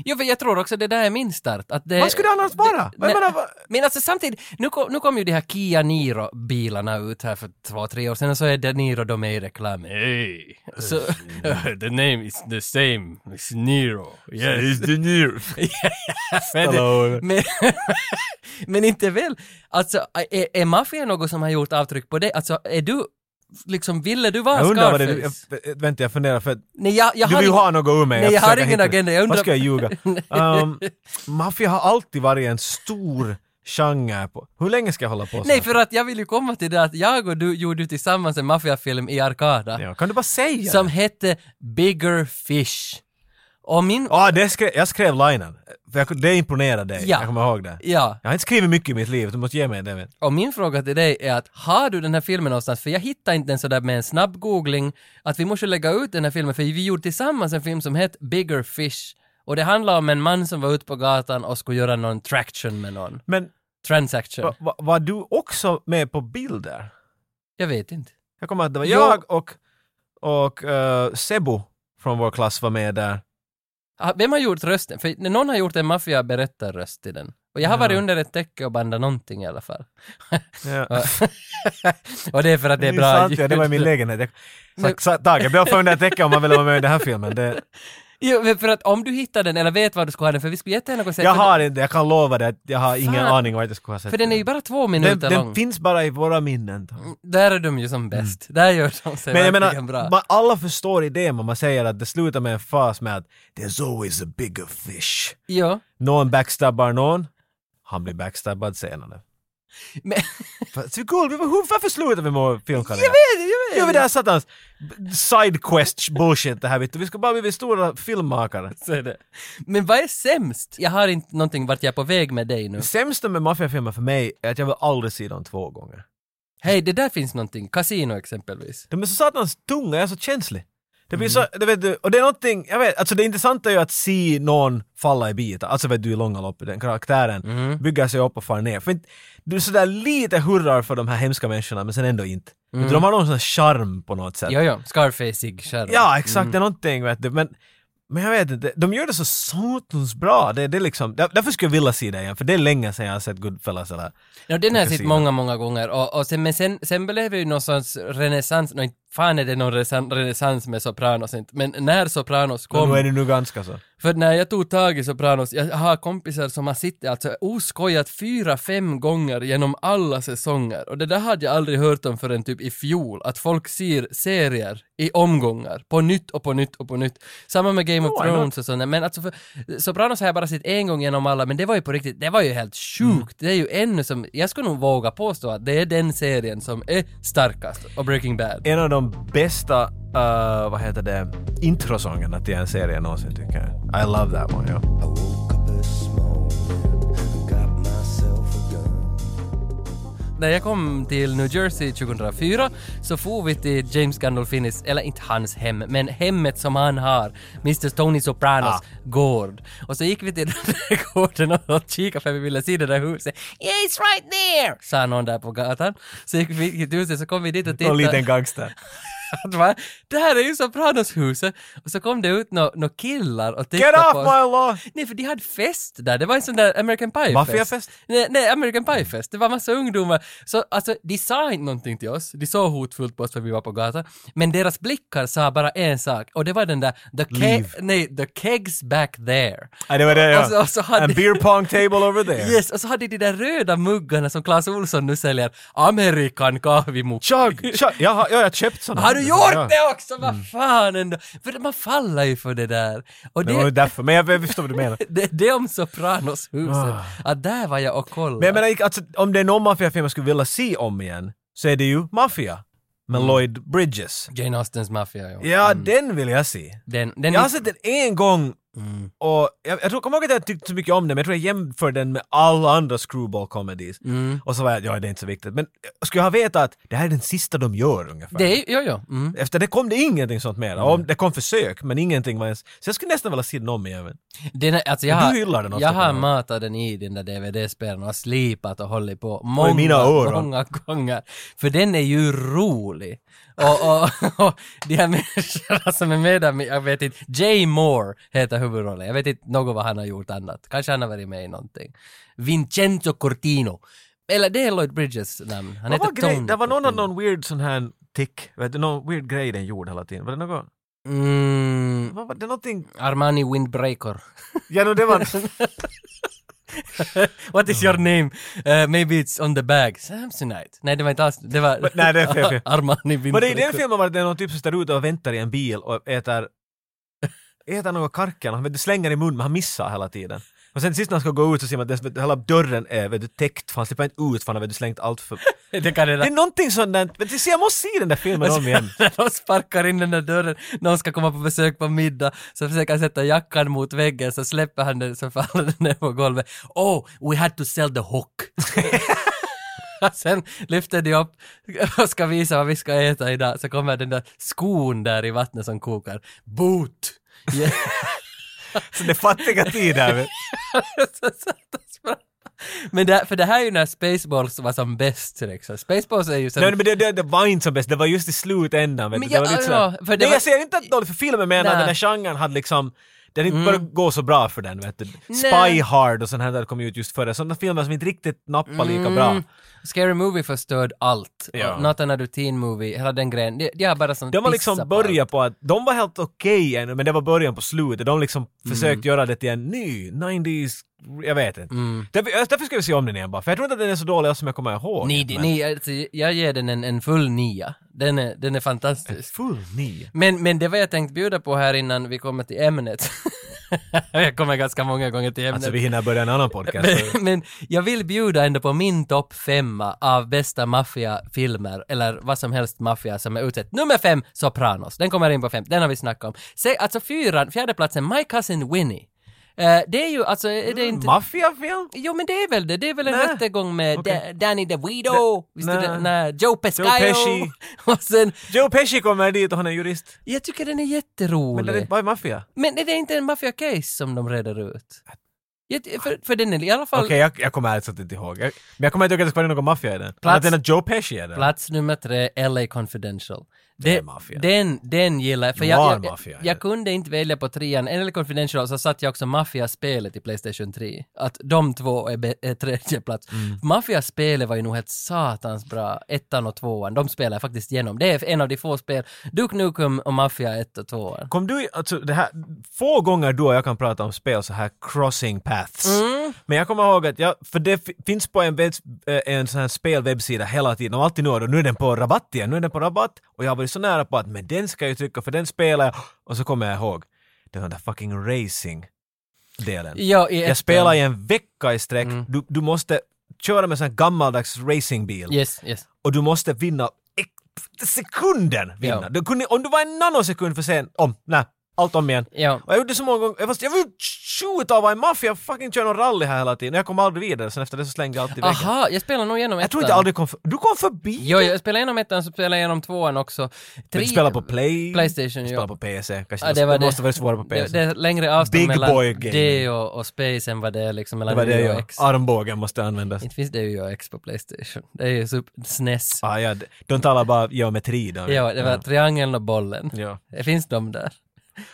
Jo, för jag tror också det där är min start. Att det, Vad skulle det annars vara? Det, nej, menar, men alltså samtidigt, nu kom, nu kom ju de här Kia Niro-bilarna ut här för två, tre år sedan och så är De Niro de med i reklam. Hey! Så, the name is the same, it's Niro. Yes. De Niro. men, men, men inte väl, alltså är, är maffia något som har gjort avtryck på dig? Alltså är du, liksom ville du vara Jag undrar vad det Scarface? jag- vänta jag funderar för Nej, jag, jag du har vill ju ha något ur mig. Nej, jag har försöker ingen hitta- agenda, jag undrar- Vad ska jag ljuga? Um, maffia har alltid varit en stor genre på... Hur länge ska jag hålla på så? Nej, för att jag vill ju komma till det att jag och du gjorde tillsammans en maffiafilm i Arkada Ja, kan du bara säga? som hette Bigger Fish. Och min... Ja, det skrev, jag skrev linen. För jag, det imponerade dig. Ja. Jag kommer ihåg det. Ja, Jag har inte skrivit mycket i mitt liv, du måste ge mig det. och min fråga till dig är att har du den här filmen någonstans? För jag hittar inte den sådär med en snabb googling att vi måste lägga ut den här filmen för vi gjorde tillsammans en film som hette Bigger Fish. Och det handlar om en man som var ute på gatan och skulle göra någon traction med någon. Men Transaction. va, va, var du också med på bilder? Jag vet inte. Jag kommer att det var Jo. jag och, och uh, Sebo från vår klass var med där. Ah, Vem har gjort rösten? För någon har gjort en maffia-berättarröst till den. Och jag har Ja. varit under ett täcke och bandat någonting i alla fall. Ja. och det är för att det är Det bra är sant, ja, det var i min ljud. lägenhet. Jag, sagt, Tage, jag ber för under täcka om man vill vara med i den här filmen. Det, Jo, för att om du hittar den eller vet var du ska ha den, för vi skulle jättegärna gå se jag har inte, jag kan lova dig att jag har ingen Fan. aning vart jag skulle ha sett för den är ju bara två minuter Den, lång. den finns bara i våra minnen. Tom. Där är de ju som bäst. Där gör de sig Men jag menar, bra. man, alla förstår idén om man säger att det slutar med en fas med att “There's always a bigger fish”. Jo. Någon backstabbar någon, han blir backstabbad senare. Men, Så cool, varför slutar vi med filmkarriär? jag vet, jag Gör vi vet. det här satans side quest bullshit det här vet du. Vi ska bara bli stora filmmakare. Så är det. Men vad är sämst? Jag har inte någonting vart jag är på väg med dig nu. Sämsta med maffiafilmer för mig är att jag vill aldrig se dem två gånger. Hej, det där finns någonting. Casino exempelvis. De är så satans tunga, jag är så känslig. Det blir Mm. så, det vet du, och det är någonting, jag vet, alltså det intressanta är ju att se någon falla i bitar, alltså vet du i långa loppet, den karaktären Mm. bygger sig upp och far ner. För inte, du är sådär lite hurrar för de här hemska människorna men sen ändå inte. Mm. De har någon sån charm på något sätt. Jo, jo. Scarfaceig skärm. Ja, exakt, det är någonting vet du, men men jag vet inte, de gör det så satans bra. Det, det liksom, där, därför skulle jag vilja se det igen, för det är länge sedan jag har sett Goodfellas eller... Ja, den har jag sett många, många gånger. Och, och sen, men sen, sen blev det ju någon sorts renässans, nå inte fan är det någon renässans med Sopranos inte, men när Sopranos kom, Nu är det nu ganska så. för när jag tog tag i Sopranos, jag har kompisar som har suttit alltså oskojat fyra, fem gånger genom alla säsonger och det där hade jag aldrig hört om förrän typ i fjol, att folk ser serier i omgångar, på nytt och på nytt och på nytt. Samma med Game of Oh, not? Thrones och sånt, men alltså för, Sopranos har jag bara sett en gång genom alla, men det var ju på riktigt, det var ju helt Mm. sjukt. Det är ju ännu som, jag skulle nog våga påstå att det är den serien som är starkast, och Breaking Bad. En av de bästa, uh, vad heter det, introsångerna till en serie någonsin tycker jag. I love that one, ja. När jag kom till New Jersey 2004 så for vi till James Gandolfinis, eller inte hans hem, men hemmet som han har, Mr Tony Sopranos Ah. gård. Och så gick vi till den där gården och kikade för vi ville se det där huset. Yeah, it's right there! Sa någon där på gatan. Så gick vi till huset så kom vi dit och Någon liten tittade. gangster. Att va? Det här är ju Sopranos-huset! Och så kom det ut några nå killar och Get tittade off på oss. my law! Nej, för de hade fest där. Det var en sån där American Pie-fest. Maffiafest? Nej, nej, American Pie-fest. Det var massa ungdomar. Så alltså, de sa inte någonting till oss. De såg hotfullt på oss för vi var på gatan. Men deras blickar sa bara en sak. Och det var den där, the, ke- nej, the kegs back there. Ja, det var det Och så- ja. och så hade- And beer pong table over there. Yes, och så hade de där röda muggarna som Clas Olsson nu säljer. Amerikan kahvimugg. Chug, chug. Jag har, jag har köpt såna. Har du gjort ja. det också? Vad fan ändå! För man faller ju för det där. Och Det var ju det, därför, men jag, jag förstår vad du menar. det, det är om Sopranos-huset. Att där var jag och kollade. Men jag menar, alltså, om det är någon maffiafilm jag skulle vilja se om igen, så är det ju Mafia. Med Lloyd Bridges. Jane Austens Mafia, ja. Ja, den vill jag se. Den, den Jag har sett den en gång och jag, jag tror, kommer ihåg att jag tyckte så mycket om den, men jag tror jag jämför den med alla andra screwball comedies. Och så var jag, ja det är inte så viktigt. Men jag skulle ha vetat att det här är den sista de gör ungefär. Det är, ja, ja. Mm. Efter det kom det ingenting sånt mer. Om det kom försök, men ingenting var ens... Så jag skulle nästan vilja se den om igen. men- Den är, alltså jag Men du hyllar den ofta jag har matat den i den där DVD-spelaren och slipat och hållit på många, många gånger. För den är ju rolig. Och, och, och de här människorna som är med där, jag vet inte, Jay Moore heter huvudrollen. Jag vet inte något vad han har gjort annat. Kanske han har varit med i någonting. Vincenzo Cortino. Eller det är Lloyd Bridges namn. Han heter grej, Tony det var någon någon weird sån här tick, vet du, någon weird grej den gjorde hela tiden. Var det något? Mm, Vad var det någonting? Armani Windbreaker. Ja, no, det var... What is your name? Uh, maybe it's on the bag. Samsonite. Nej, det var inte alls, det var... Men- nej, det är fel, fel. Armani Var det i den filmen var det någon typ som står ute och väntar i en bil och äter äter något karken, han slänger i mun men han missar hela tiden. Och sen sist när han ska gå ut så ser man att det- hela dörren är vet du, täckt för han slipper inte ut för han har slängt allt för... Det kan det Det är någonting sånt där, se, jag måste se den där filmen om igen. När de sparkar in den där dörren, någon ska komma på besök på middag, så försöker han sätta jackan mot väggen, så släpper han den så faller den ner på golvet. Oh, we had to sell the hook. Sen lyfter de upp och ska visa vad vi ska äta idag, så kommer den där skon där i vattnet som kokar. Boot! Yeah. Så det är fattiga tider. Men det, för det här är ju när Spaceballs var som bäst liksom. Spaceballs är ju som... Nej men det, det, det var inte som bäst, det var just i slutändan. Vet Men du. det ja, var lite så ja, här- för det Nej var- jag säger inte att det dåligt för filmen men att den här genren hade liksom den inte började gå så bra för den vet du. Nej. Spy Hard och sånt här där kom ut just före. Sådana filmer som inte riktigt nappar lika bra. Mm. Scary Movie förstörde allt. Ja. Not another teen movie, hela den grejen. De, de har bara som De pissat liksom börjat på att, de var helt okej ännu men det var början på slutet. De liksom Mm. försökt göra det till en ny 90s, jag vet inte. Mm. Därför, därför ska vi se om den igen bara, för jag tror inte att den är så dålig som jag kommer ihåg. Ni, men- ni, alltså, jag ger den en, en full nia. Den är, den är fantastisk. Full nio. Men, men det var jag tänkt bjuda på här innan vi kommer till ämnet. jag kommer ganska många gånger till ämnet. Alltså vi hinner börja en annan podcast. men, men jag vill bjuda ändå på min topp femma av bästa maffiafilmer, eller vad som helst maffia som är utsett. Nummer fem, Sopranos. Den kommer in på fem, den har vi snackat om. Se, alltså fyran, fjärde platsen, My Cousin Winnie. Eh, det är ju alltså, är det inte... Maffiafilm? Jo men det är väl det, det är väl en Nej. rättegång med Okej. Da- Danny DeVito, visst är det, nej. Joe Pescaio. Pesci. och sen, Joe Pesci kommer dit och han är jurist. jag tycker den är Men jätterolig. det är bara maffia. Men är det inte en maffia-case som de reder ut? Jag, för, för den är i alla fall Okej, jag, jag kommer ärligt talat inte ihåg. Jag, men jag kommer inte ihåg att det ska vara någon maffia i den. Plats- den är Joe Pesci är den. plats nummer tre, LA Confidential. Det den, den gillar jag. För jag, jag, jag, jag kunde inte välja på trean. Eller Confidential så satt jag också Mafia-spelet i Playstation 3. Att de två är, be- är tredje plats. Mm. Mafia-spelet var ju nog helt satans bra. Ettan och tvåan, de spelar jag faktiskt igenom. Det är en av de få spel. Duke Nukem och Mafia 1 och 2. Kom du, alltså det här, få gånger du och jag kan prata om spel så här crossing paths. Mm. Men jag kommer ihåg att jag, för det fi- finns på en, eh, en sån här spelwebbsida hela tiden och alltid nu och nu är den på rabatt igen, nu är den på rabatt och jag har varit så nära på att men den ska jag ju trycka för den spelar jag och så kommer jag ihåg den där fucking racing delen. Ja, i Jag spelar i en vecka i sträck, Mm. du, du måste köra med en sån här gammaldags racingbil Yes, yes. och du måste vinna sekunden vinna. Ja. Du kunde, om du var en nanosekund för sen, om, nej, allt om igen. Ja. Och jag gjorde det så många gånger, jag, fast jag vill skjuta av en maffia, jag fucking kör någon rally här hela tiden. Jag kom aldrig vidare, sen efter det så slängde jag alltid väggen. Aha, jag spelar nog igenom ettan. Jag tror inte jag aldrig kom för, Du kom förbi? Jo, jag spelar igenom ettan, så spelar jag igenom tvåan också. Men Tre- du spelar på Play? Playstation, ja. spelar på PC? Kanske Ja, det, det var det det. måste vara svårare på Det, PC. det är längre avstånd Big mellan boy gaming. det och, och Space än vad det är liksom det mellan var det och ja. X. Armbågen måste användas. Inte finns det ju X på Playstation. Det är ju super, SNES. Ah, ja, de- talar bara geometri då. Ja, det var triangeln och bollen. Ja. Det finns de där.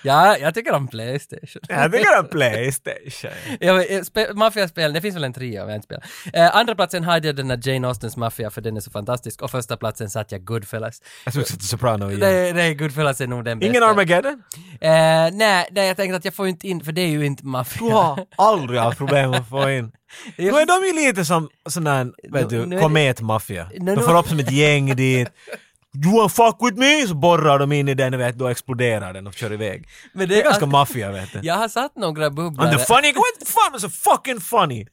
Ja, jag tycker om Playstation. Jag tycker om Playstation. Ja, eh, spe- det finns väl en trea om jag inte spelar. Eh, andra platsen hade jag den där Jane Austens Mafia för den är så fantastisk och första platsen satt jag Goodfellas. Jag såg att Soprano igen. Nej, nej, Goodfellas är nog den bästa. Ingen Armageddon? Eh, nej, nej, jag tänkte att jag får inte in, för det är ju inte maffia. Du har aldrig haft problem att få in. Nu är de ju lite som sån där, vet du, kometmaffia. De får upp som ett gäng dit. You wanna fuck with me? Så borrar de in i den, vet, då exploderar den och kör iväg. Men Det är ganska maffia, vet du. Jag har satt några bubblare. And the funny, what fan is so fucking funny?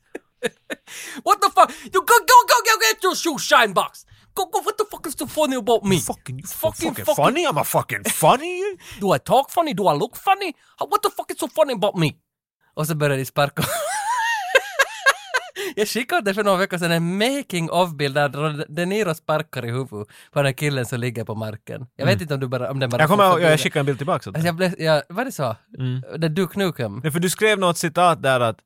What the fuck? You go, go, go, go get your shoe shine box! Go, go, what the fuck is so funny about me? Fucking, you Fucking, fucking, fucking- funny? I'm a fucking funny? Do I talk funny? Do I look funny? What the fuck is so funny about me? Och så började de sparka. Jag skickade för några veckor sedan en making of-bild där De Niro sparkar i huvudet på den här killen som ligger på marken. Jag vet inte om du bara, om den bara Jag kommer ihåg, jag skickade en bild tillbaka Alltså jag blev, ja, var det så? Det Duke Nukem? Nej, för du skrev något citat där att,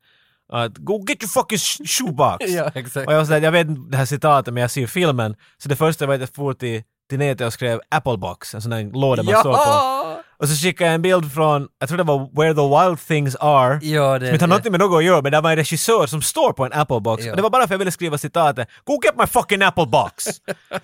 att go get your fucking sh- shoebox. Ja, exakt. Och jag var sådär, jag vet inte det här citatet men jag ser filmen. Så det första var att jag for till, till nätet och skrev Applebox, en sån där låda man står på. Och så skickade jag en bild från, jag tror det var Where the Wild Things Are. Ja, det... Som inte har någonting med något att göra, men det var en regissör som står på en Applebox. Ja. Och det var bara för att jag ville skriva citatet Go get my fucking Applebox!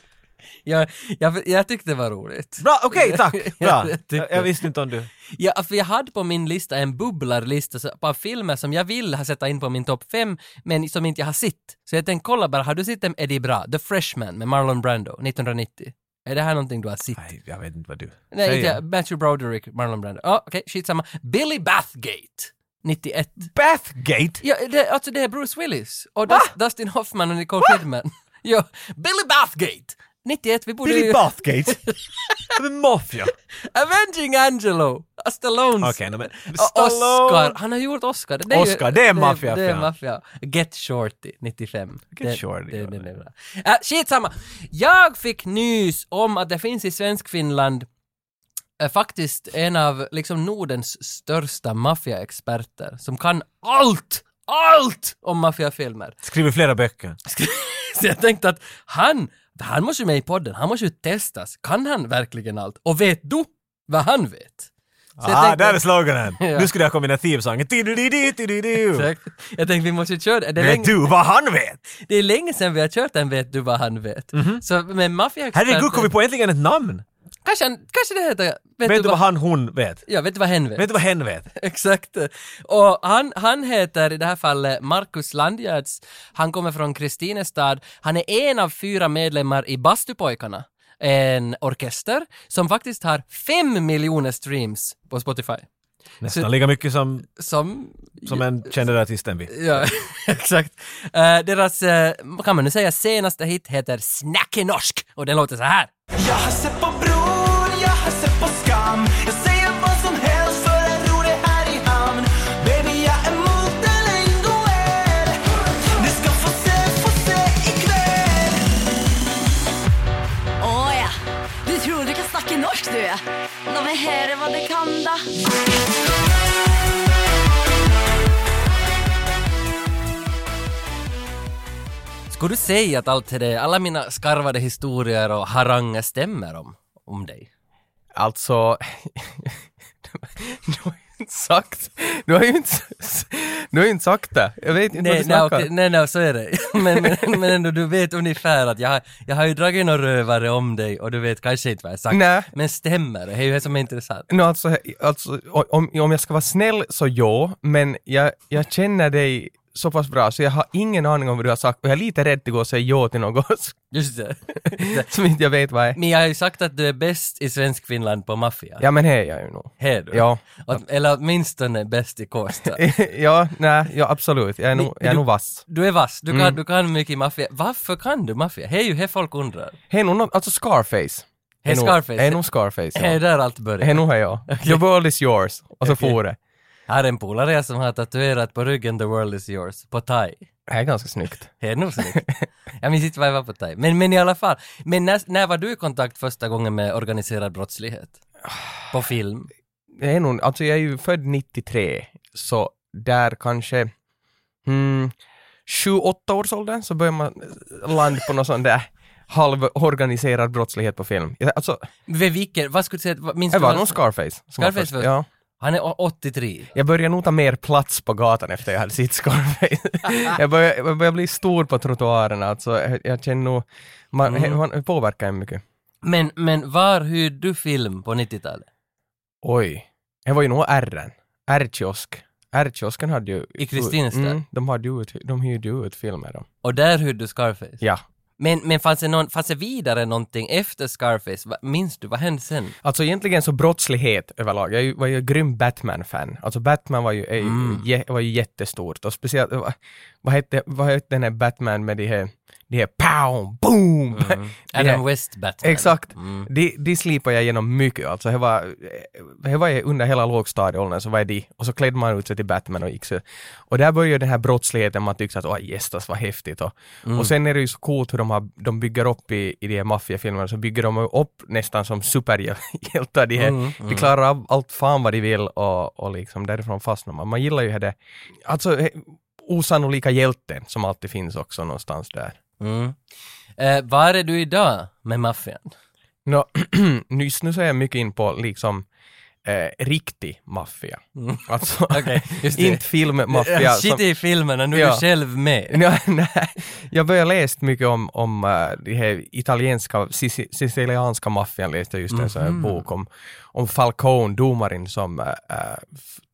jag, jag, jag tyckte det var roligt. Bra, okej tack! Bra. Jag jag, visste inte om du... Ja, för jag hade på min lista en bubblarlista på filmer som jag vill ha sätta in på min topp fem, men som inte jag har sett. Så jag tänkte kolla bara, har du sett dem? Är de bra? The Freshman med Marlon Brando, 1990. Är det här någonting du har sett? Nej, jag vet inte vad du Nej, säger. inte jag. Matthew Broderick, Marlon Brando. Ja, okej, skitsamma. Billy Bathgate, 91. Bathgate? Ja, det, alltså det är Bruce Willis och Dust, Dustin Hoffman och Nicole Kidman. ja, Billy Bathgate, 91. Vi borde Billy ju... Bathgate? Maffia. Avenging Angelo, Stallones. Okej, no. Oscar, han har gjort Oscar. Det Oscar, det är maffia, Det, det är maffia. Get Shorty, 95. Get det, Shorty, Det, det, det, är bra. Äh, skitsamma. Jag fick nys om att det finns i Svenskfinland äh, faktiskt en av liksom Nordens största maffiaexperter som kan allt, allt om maffiafilmer. Skriver flera böcker. Så jag tänkte att han, han måste ju med i podden, han måste ju testas. Kan han verkligen allt? Och vet du vad han vet? Så Ah, tänkte- där är sloganen! Ja. Nu skulle jag komma med den themesången. Exakt. Jag tänkte vi måste köra det. Vet länge, du vad han vet? det är länge sedan vi har kört den Vet du vad han vet. Så med maffiaexperter... Herregud, kom vi på äntligen ett namn? Kanske, han- kanske det heter... Vet, Vet du vad han, hon vet? Ja, vet du vad hen vet? Vet du vad hen vet? Exakt. Och han, han heter i det här fallet Marcus Landgärds. Han kommer från Kristinestad. Han är en av fyra medlemmar i Bastupojkarna. En orkester som faktiskt har fem miljoner streams på Spotify. Nästan lika mycket som, Som... som en känd artist än vi. Ja, exakt. Eh, deras, uh, kan man nu säga, senaste hit heter Snackenorsk och den låter så här. Jag har sett på Bror, jag har sett på Skam La meg høre hva du kan, da. Skulle du säga att allt det, alla mina skarvade historier och haranger stämmer om, om dig? Alltså, du sagt, du har ju inte, du har inte sagt det. Jag vet inte vad Nej, du nej, snackar okej, nej, nej, så är det. men, men, men ändå, du vet ungefär att jag har, jag har ju dragit några rövare om dig och du vet kanske inte vad jag sagt. Nej. Men stämmer det? Det är ju det som är intressant. No, alltså, alltså, om, om jag ska vara snäll så ja, men jag, jag känner dig så pass bra så jag har ingen aning om vad du har sagt och jag är lite rädd att gå och säga ja till något Just det. som inte jag vet vad är. Men jag har ju sagt att du är bäst i svensk Finland på maffia. Ja men det är jag ju nog. Här du. Ja. Åt- Eller åtminstone bäst i Kårsta. ja, nej, ja absolut. Jag är nog, jag är du- nog vass. Du är vass, du kan, Mm. du kan mycket maffia. Varför kan du maffia? Det är ju det folk undrar. Det är nog, alltså Scarface. Är Scarface. Är nog Scarface, Det är ja. där allt Det är börjar. nog jag. The world is yours. Och så Okej. får det. Jag har en polare som har tatuerat på ryggen “The world is yours” på thai. Det här är ganska snyggt. Det är nog snyggt. Jag minns inte vad jag var på thai. Men, men i alla fall. Men när, när var du i kontakt första gången med organiserad brottslighet? På film? Det är nog, alltså jag är ju född 93, så där kanske, hmm, 7-8 års åldern så börjar man landa på någon sån där halvorganiserad brottslighet på film. Alltså, Vid vilken, vad skulle du säga, minns det du var vad- nog Scarface. var Scarface först. var- Ja. Han är å- 83. Jag började nog ta mer plats på gatan efter jag hade Scarface. jag, började, jag började bli stor på trottoarerna, alltså jag, jag känner nog, man, Mm. man påverkar en mycket. Men, men var hyrde du film på 90-talet? Oj, det var ju nog R'n. R-kiosk. R-kiosken hade ju... I Kristinestad? Mm, de hade ju ut, de hyrde ju ut filmer då. Och där hyrde du Scarface? Ja. Men, men fanns, det någon, fanns det vidare någonting efter Scarface? Minns du, vad hände sen? Alltså egentligen så brottslighet överlag. Jag var ju grym Batman-fan. Alltså Batman var ju, Mm. var ju jättestort och speciellt, vad, hette, vad hette den här Batman med de här, de här pow, boom! Här- Adam West Batman. Exakt. Mm. De, de slipar jag igenom mycket. Alltså det var, det var under hela lågstadieåldern så var det de. Och så klädde man ut sig till Batman och gick så. Och där började den här brottsligheten, man tyckte att åh gästas vad häftigt. Och, Mm. och sen är det ju så coolt hur de, har, de bygger upp i, i de här maffiafilmerna, så bygger de upp nästan som superhjältar. De, här, Mm, de klarar av allt fan vad de vill och, och liksom därifrån fastnar man. Man gillar ju det, alltså osannolika hjälten som alltid finns också någonstans där. Mm. Eh, var är du idag med maffian? Nå, nyss nu så är jag mycket in på liksom eh, riktig maffia. Alltså, Mm. Just det. inte filmmaffia. Shit i filmerna, nu är Ja. du själv med. Ja, nej, jag började läst mycket om, om uh, de här italienska, sici- sicilianska maffian, läste just en sån här bok om, om Falcone, domaren som uh,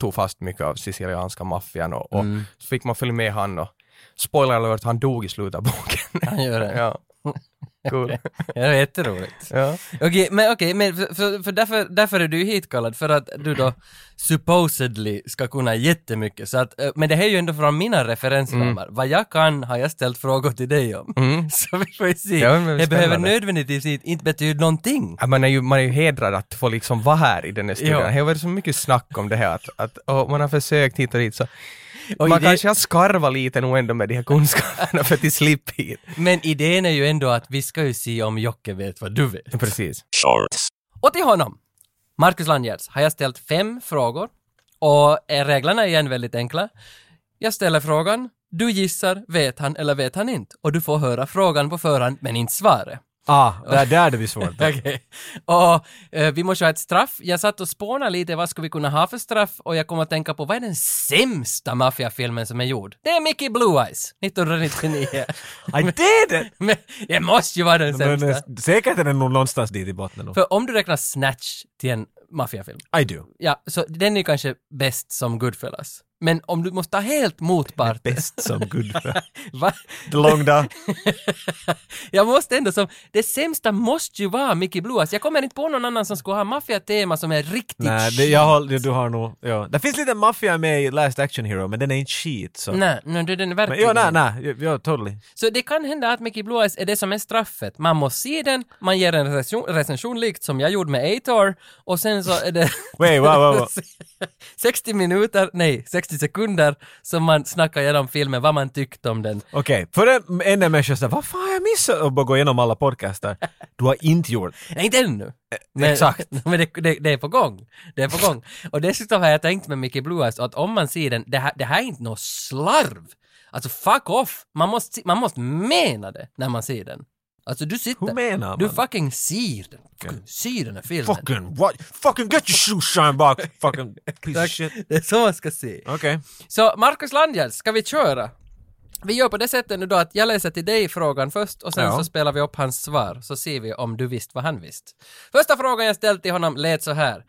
tog fast mycket av sicilianska maffian och, och så fick man följa med han och spoiler alert, han dog i slutet av boken. Han gör det. ja. Cool. Ja, det är jätteroligt. Ja. Okej, men okej, men för, för, för därför, därför är du hitkallad, för att du då supposedly ska kunna jättemycket, så att, eh, men det här är ju ändå från mina referensramar. Vad jag kan har jag ställt frågor till dig om. Så vi får ju se. Ja, det behöver nödvändigtvis inte betyda någonting. Ja, Man är, ju, man är ju hedrad att få liksom vara här i den här studion. Det har varit så mycket snack om det här att, att man har försökt hit och dit så Och man idé- kanske har skarvat lite nog ändå med de här kunskaperna för att de slipper hit. Men idén är ju ändå att vi ska ju se om Jocke vet vad du vet. Precis. shorts, Och till honom, Marcus Landgärds, har jag ställt fem frågor. Och eh, reglerna är igen väldigt enkla. Jag ställer frågan, du gissar, vet han eller vet han inte? Och du får höra frågan på förhand, men inte svaret. Ah, där, där det blir svårt. Okej. Och eh, vi måste ha ett straff. Jag satt och spånade lite, vad ska vi kunna ha för straff? Och jag kom att tänka på, vad är den sämsta maffiafilmen som är gjord? Det är Mickey Blue Eyes, 1999. I did it! men det måste ju vara den Men, sämsta. eh, säkert är den nog någonstans dit i botten. nog. För om du räknar Snatch till en maffiafilm, I do. ja, så den är kanske bäst som Goodfellas. Men om du måste ta helt motpart... Bäst som long day. Jag måste ändå som, det sämsta måste ju vara Mickey Blue Eyes. Jag kommer inte på någon annan som skulle ha maffiatema som är riktigt Nej, det, jag har, du har nog, ja. Det finns lite maffia med i Last Action Hero, men den är inte shit så. Nej, nej, det är den Men, verkligen. ja, nej, nej, ja, totally. Så det kan hända att Mickey Blue Eyes är det som är straffet. Man måste se den, man ger en recension, recension likt som jag gjorde med Ator och sen så är det Wait, wow, wow, wow. 60 minuter, nej, 60 sekunder som man snackar igenom filmen, vad man tyckte om den. Okej, för en, en är människa såhär, vad fan har jag missat? Och bara gå igenom alla podcaster. Du har inte gjort. Nej, inte ännu. Men, exakt. Men det, det, det är på gång. Det är på gång. Och dessutom har jag tänkt med Mickey Blue Eyes att om man ser den, det här, det här är inte något slarv. Alltså fuck off! Man måste, man måste mena det när man ser den. Alltså du sitter... Hur menar Du man? fucking ser den. Fucking ser den här filmen. Fucking what? Fucking get your shoes shine back! Fucking piece of shit. Det är så man ska se. Okej. Så Marcus Landgärd, ska vi köra? Vi gör på det sättet nu då att jag läser till dig frågan först och sen Ja. så spelar vi upp hans svar så ser vi om du visste vad han visste. Första frågan jag ställt till honom lät så här.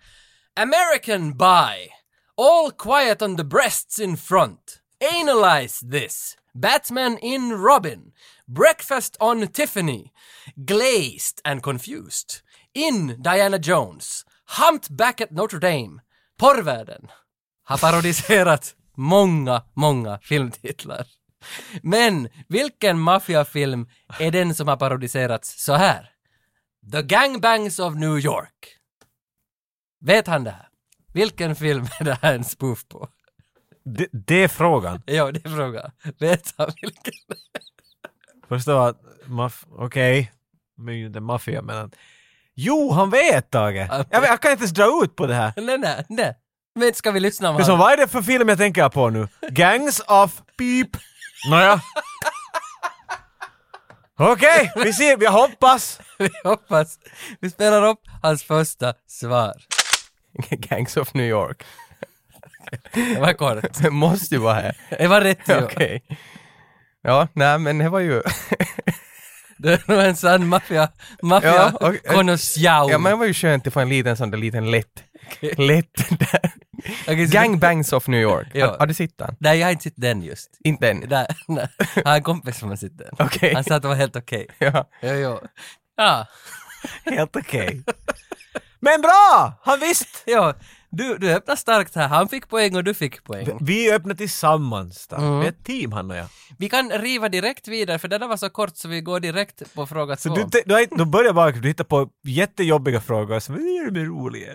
American Buy. All quiet on the breasts in front. Analyze this. Batman in Robin. Breakfast on Tiffany. Glazed and confused. In Diana Jones. Humpback at Notre Dame. Porrvärlden har parodiserat många, många filmtitlar. Men vilken maffiafilm är den som har parodiserats så här? The Gangbangs of New York. Vet han det här? Vilken film är det här en spoof på? Det, det är frågan. Ja, det är frågan. Vet han vilken? Förstå att, maff... okej. Men ju inte maffia men att... Jo, han vet Tage! Jag, jag kan inte ens dra ut på det här. Nej, nej, nej. Men ska vi lyssna om han? vad är det för film jag tänker på nu? Gangs of Beep. Nåja. Okej, vi ser, vi hoppas. Vi hoppas. Vi spelar upp hans första svar. Gangs of New York. Det var kort. Det måste ju vara här. Det var rätt ju. Okej. Ja, nej men det var ju... Det är nog en sann maffia, maffia Ja, ja men det var ju skönt att få en liten sån där liten lätt... Lätt där. Så- Gangbangs of New York. Ja. Har, har du sett den? Nej, jag har inte sett den just. Inte än? Nej, nej. Jag har en kompis som har sett den. Okej. Han sa att det var helt okej. Ja. Jo, jo. Ja, Helt okej. Men bra! Han visst! ja. Du, du öppnar starkt här. Han fick poäng och du fick poäng. Vi öppnar tillsammans då. Mm. Vi är ett team han och jag. Vi kan riva direkt vidare, för det där var så kort så vi går direkt på fråga Så två. du, te- du, inte- du börjar bara du hittar på jättejobbiga frågor som vad är det med roliga?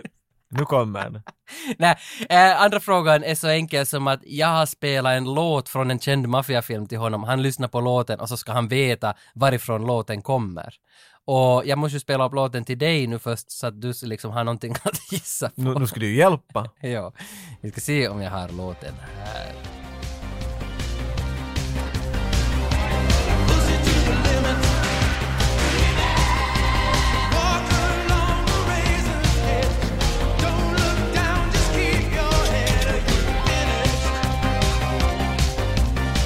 Nu kommer den. Nej, eh, andra frågan är så enkel som att jag har spelat en låt från en känd maffiafilm till honom. Han lyssnar på låten och så ska han veta varifrån låten kommer. Och jag måste ju spela upp låten till dig nu först så att du liksom har någonting att gissa på. Nu, nu ska du ju hjälpa. Ja, vi ska se om jag har låten här.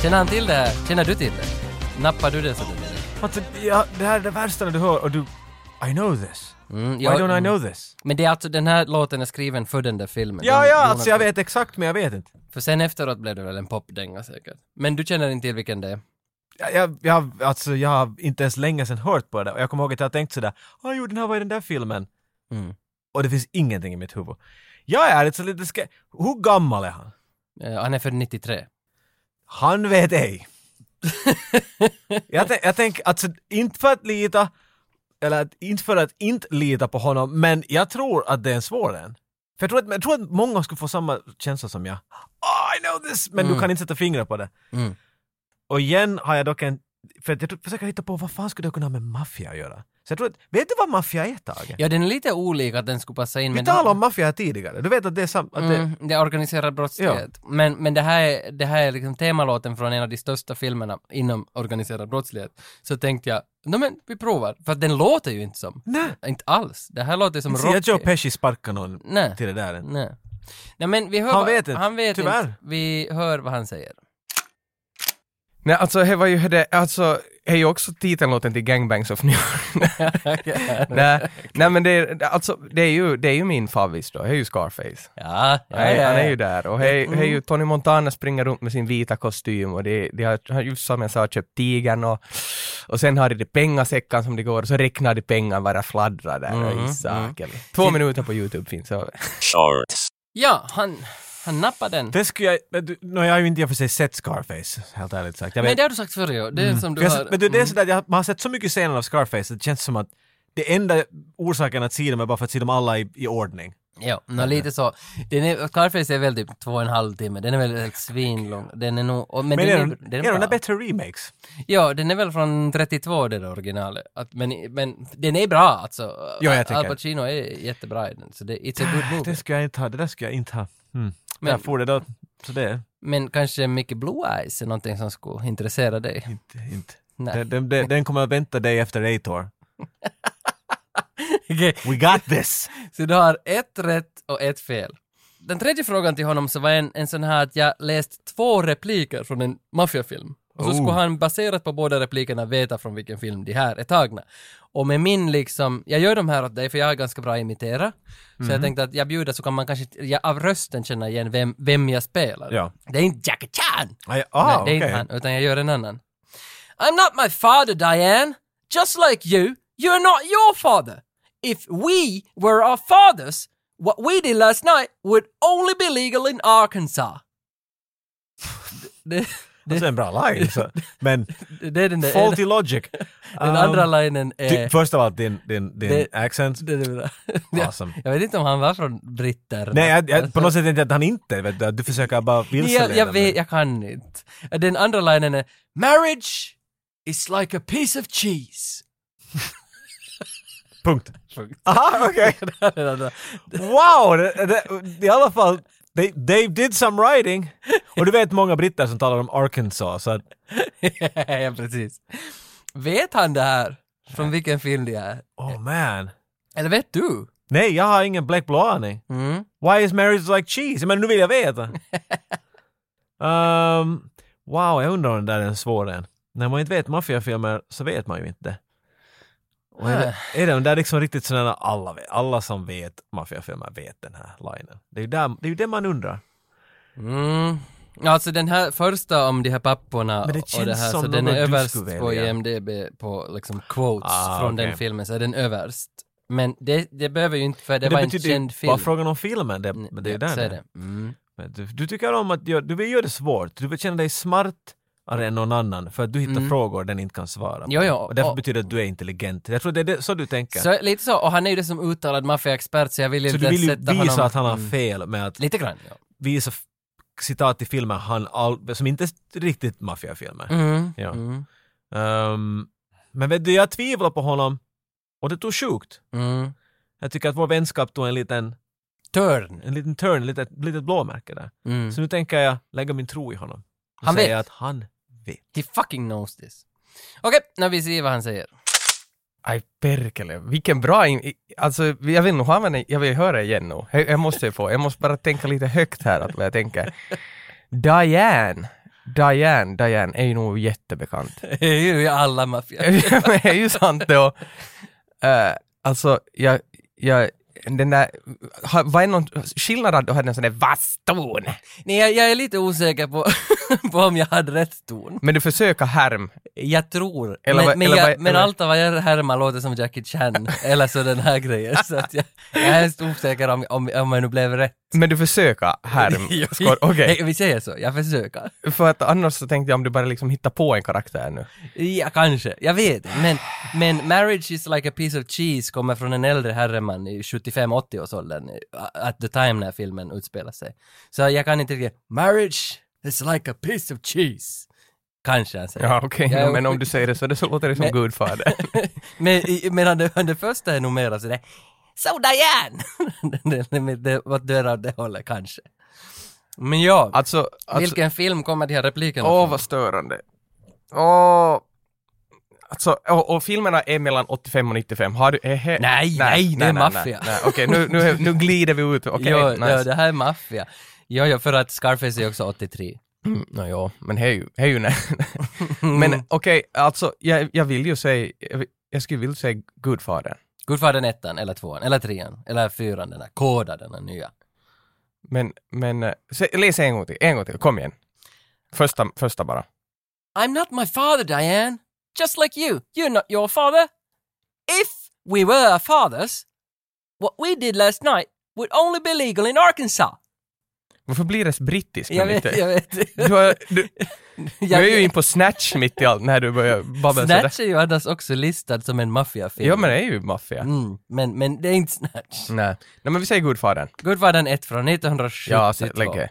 Känner han till det här? Känner du till det? Nappar du det så du Alltså, ja, det här är det värsta när du hör och du... I know this. mm, Why ja, don't I know this? Men det är alltså, den här låten är skriven för den där filmen. Ja, ja, alltså jag vet exakt men jag vet inte. För sen efteråt blev det väl en popdänga säkert. Men du känner inte till vilken det är? Jag, jag, jag, alltså, jag har inte ens länge sedan hört på det och jag kommer ihåg att jag tänkt sådär, ah, jo den här var i den där filmen. Mm. Och det finns ingenting i mitt huvud. Jag är lite lite ska... Hur gammal är han? Eh, han är för 93. Han vet ej. jag, tän- jag tänker, alltså inte för att lita, eller att, inte för att inte lita på honom, men jag tror att det är en svår en. För jag tror, att, jag tror att många skulle få samma känsla som jag. Oh, I know this! Men Mm. du kan inte sätta fingret på det. Mm. Och igen har jag dock en, för att jag tror- försöker hitta på vad fan skulle det kunna ha med maffia att göra? Så jag tror att, vet du vad maffia är Tage? Ja, den är lite olik att den skulle passa in. Vi talade om maffia tidigare, du vet att det är sam, att det, Mm, det är organiserad brottslighet. Men, men det här är, det här är liksom temalåten från en av de största filmerna inom organiserad brottslighet. Så tänkte jag, no, men vi provar. För att den låter ju inte som. Nej. Inte alls. Det här låter som Ser jag Joe Rocky. Pesci sparka någon Nej. till det där. Nej. Nej men vi hör Han vet inte. Han vet Tyvärr. inte. Vi hör vad han säger. Nej, alltså det var ju det, alltså, det är ju också titellåten till Gangbangs of New York. nej, nej men det är, alltså, det är ju, det är ju min favvis då, det är ju Scarface. Ja, ja, Nej, ja, han är ja. ju där och det är- det är ju Tony Montana springer runt med sin vita kostym och det, det har, han just som jag sa köpt tigern och, och sen har de de pengasäckar som det går och så räknar de pengar bara fladdrar där och i saken. Två minuter på Youtube finns det. Ja, han, han nappade den. Det skulle jag, men du, no, jag har ju inte i och för sig sett Scarface, helt ärligt sagt. Jag Men vet, det har du sagt förr ju. Det är som du jag, har... men du, det är sådär, jag, man har sett så mycket scener av Scarface, det känns som att det enda orsaken att se dem är bara för att se dem alla i, i ordning. Ja, nå, lite så. Den är, Scarface är väl typ två och en halv timme, den är väl helt svinlång. Den är nog... Men, Men den är, är, de- den är är de bra. där bättre remakes? Ja, den är väl från 32 det där originalet. Att, men, men den är bra alltså. Ja, jag Al det. Pacino är jättebra i den. Så det, it's a good Det movie. ska jag inte ha, det där ska jag inte ha. Mm. Men- får det då, så det Men kanske mycket Blue Eyes är någonting som skulle intressera dig. inte, inte. Nej. Den, den, den, kommer att vänta dig efter A-Tor. Okej, We got this! Så du har ett rätt och ett fel. Den tredje frågan till honom så var en, en sån här att jag läst två repliker från en maffiafilm. Och så skulle han baserat på båda replikerna veta från vilken film de här är tagna. Och med min liksom, jag gör de här åt dig för jag är ganska bra att imitera. Så jag tänkte att jag bjuder så kan man kanske jag, av rösten känna igen vem, vem jag spelar. Ja. Det är inte Jackie Chan! Ah, ah, Nej, det är inte han, utan jag gör en annan. I'm not my father, Diane. Just like you, you're not your father. If we were our fathers, what we did last night would only be legal in Arkansas. Alltså en bra line. Så. Men det, är den där faulty logic. Den Um, andra linen ty- är... Först av allt din, din, din Det- accent. Det, det, det, Awesome. Jag vet inte om han var från britter. Nej, jag, jag, på något sätt jag att han inte vet du, du försöker bara vilseleda jag, jag vet, jag kan inte. Den andra linen är Marriage is like a piece of cheese. Punkt. Punkt. Aha, okej. Andra. Wow! Det, det, I alla fall, they, they did some writing. Och du vet många britter som talar om Arkansas, så att ja, precis. Vet han det här? Från vilken film det är? oh man. Eller vet du? Nej, jag har ingen bläckblå aning. Mm. Why is marriage like cheese? Men nu vill jag veta. um, wow, jag undrar om det där är en svår en. När man inte vet maffiafilmer så vet man ju inte. Och är, det, är det, det är liksom riktigt sådana alla, alla som vet maffiafilmer vet den här linen. Det är ju där, det, är ju det man undrar. Mm. Alltså den här första om de här papporna Men det och det här, som så den är överst på. IMDB på liksom quotes Ah, från okej. den filmen, så är den överst. Men det, det behöver ju inte, för det, Men var en betyder ju känd bara film. frågan om filmen, det, det är Ja, där det det. Mm. Du, du tycker om att du vill göra det svårt, du vill känna dig smartare än någon annan för att du hittar frågor den inte kan svara på. Jo, jo, och därför och- betyder det att du är intelligent. Jag tror det är det, så du tänker. Så lite så, och han är ju det som uttalad maffiaexpert så jag vill ju Så inte du vill ju visa honom... att han har Mm. fel med att Lite grann, ja. visa citat i filmer han all, som inte är riktigt maffiafilmer. Mm. Ja. Mm. Ehm, men vet du, jag tvivlar på honom och det tog sjukt. Mm. Jag tycker att vår vänskap tog en liten, Törn. en liten turn, ett litet, litet blåmärke där. Mm. Så nu tänker jag lägga min tro i honom. Och Han säga vet. att han vet. He fucking knows this. Okej, när vi ser vad han säger. Aj perkele, vilken bra in... Alltså jag vill nog ha den, jag vill höra igen nu. Jag, jag måste få, jag måste bara tänka lite högt här att vad jag tänker. Diane, Diane, Diane är ju nog jättebekant. Det är ju alla maffia. det är ju sant det och, eh, Alltså, jag, jag, den där, ha, vad är någon skillnad att du hade en sån där vass ton? Nej, jag, jag är lite osäker på, på om jag hade rätt ton. Men du försöker härm. Jag tror. Eller men vad- men, eller jag, vad- men eller- allt vad jag härmar låter som Jackie Chan, eller så den här grejen. Så att jag, jag är helt osäker om, om, om jag nu blev rätt. Men du försöker härm. Okej, Nej, Vi säger så, jag försöker. för att annars så tänkte jag om du bara liksom hittar på en karaktär nu. Ja, kanske. Jag vet. Men, men Marriage is like a piece of cheese kommer från en äldre herreman i 75-80 års åldern, at the time när filmen utspelar sig. Så jag kan inte riktigt, Marriage is like a piece of cheese. Kanske han säger. Ja okej, Jag är- men om du säger det så, det så låter det som Men- Gudfader. Men medan det, det första är nog mera sådär So Diane! det, det, det, det, åt det hållet kanske. Men ja, alltså, alltså vilken film kommer de här replikerna Åh, från? vad störande. Åh. Alltså, och, och filmerna är mellan 85 och 95. Har du... eh, he, Nej, nej, det är maffia. nej. Okej, nu, nu, nu glider vi ut. Okej, jo, nice. ja, det här är maffia. Jo, jo, för att Scarface är också 83. Mm, no, jo, men hej ju, hej ju nej. Men okej, alltså jag, jag vill ju säga, jag, jag skulle vilja säga Gudfadern. Gudfadern ettan, eller tvåan, eller trean, eller fyran, den här koda, den här nya. Men, men, eh, se, läs en gång till, en gång till, kom igen. Första, första bara. I'm not my father, Diane. Just like you. You're not your father. If we were fathers, what we did last night would only be legal in Arkansas. Varför blir det brittiskt? Jag vet, jag vet. Du, har, du, du är ju in på Snatch mitt i allt när du börjar babbla sådär. Snatch är ju annars också listad som en maffiafilm. Ja men det är ju maffia. Mm, men, men det är inte Snatch. Nej. Nej men vi säger Gudfadern. Gudfadern 1 från 1972. Ja, lägg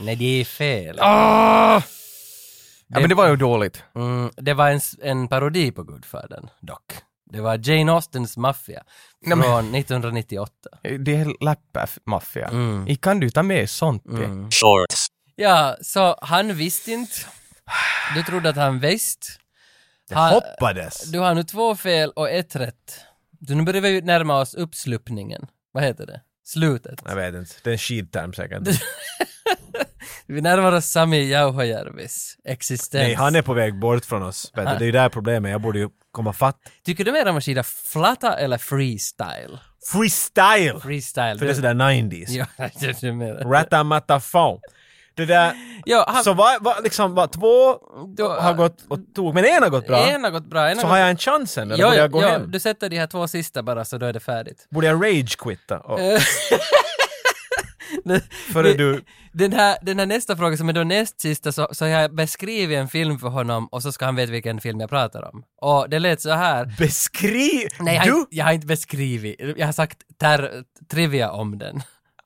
Nej, det är fel. Ah! Ja men det var ju dåligt. Mm, det var en, en parodi på Gudfadern, dock. Det var Jane Austens Maffia Nej, men- från 1998. Det är läppmaffia. Mm. I kan du ta med sånt? det? Mm. shorts, Ja, så han visste inte. Du trodde att han visste. Jag Ha- hoppades. Du har nu två fel och ett rätt. Så nu börjar vi ju närma oss uppsluppningen. Vad heter det? Slutet. Jag vet inte, det är en skidterm säkert. Vi närmar oss Sami Jauhojärvis existens. Nej, han är på väg bort från oss. Vet du, det är ju där problemet, jag borde ju komma fatt. Tycker du mer om att skida flatta eller freestyle? Freestyle! Freestyle. För det är sådär 90s. Ja, det är mer. Det där, Ja, han, så vad, vad, liksom, vad, två då, har gått och tog, men en har gått bra. En har gått bra. En så har jag en chans än, eller Jo, borde jag gå jo, hem? du sätter de här två sista bara så då är det färdigt. Borde jag rage-quitta? Och, Eh, före du... Den här, den här nästa fråga som är då näst sista så, så jag beskrivit en film för honom och så ska han veta vilken film jag pratar om. Och det lät så här. Beskriv... Nej, jag, du? har, inte- jag har inte beskrivit. Jag har sagt ter, trivia om den.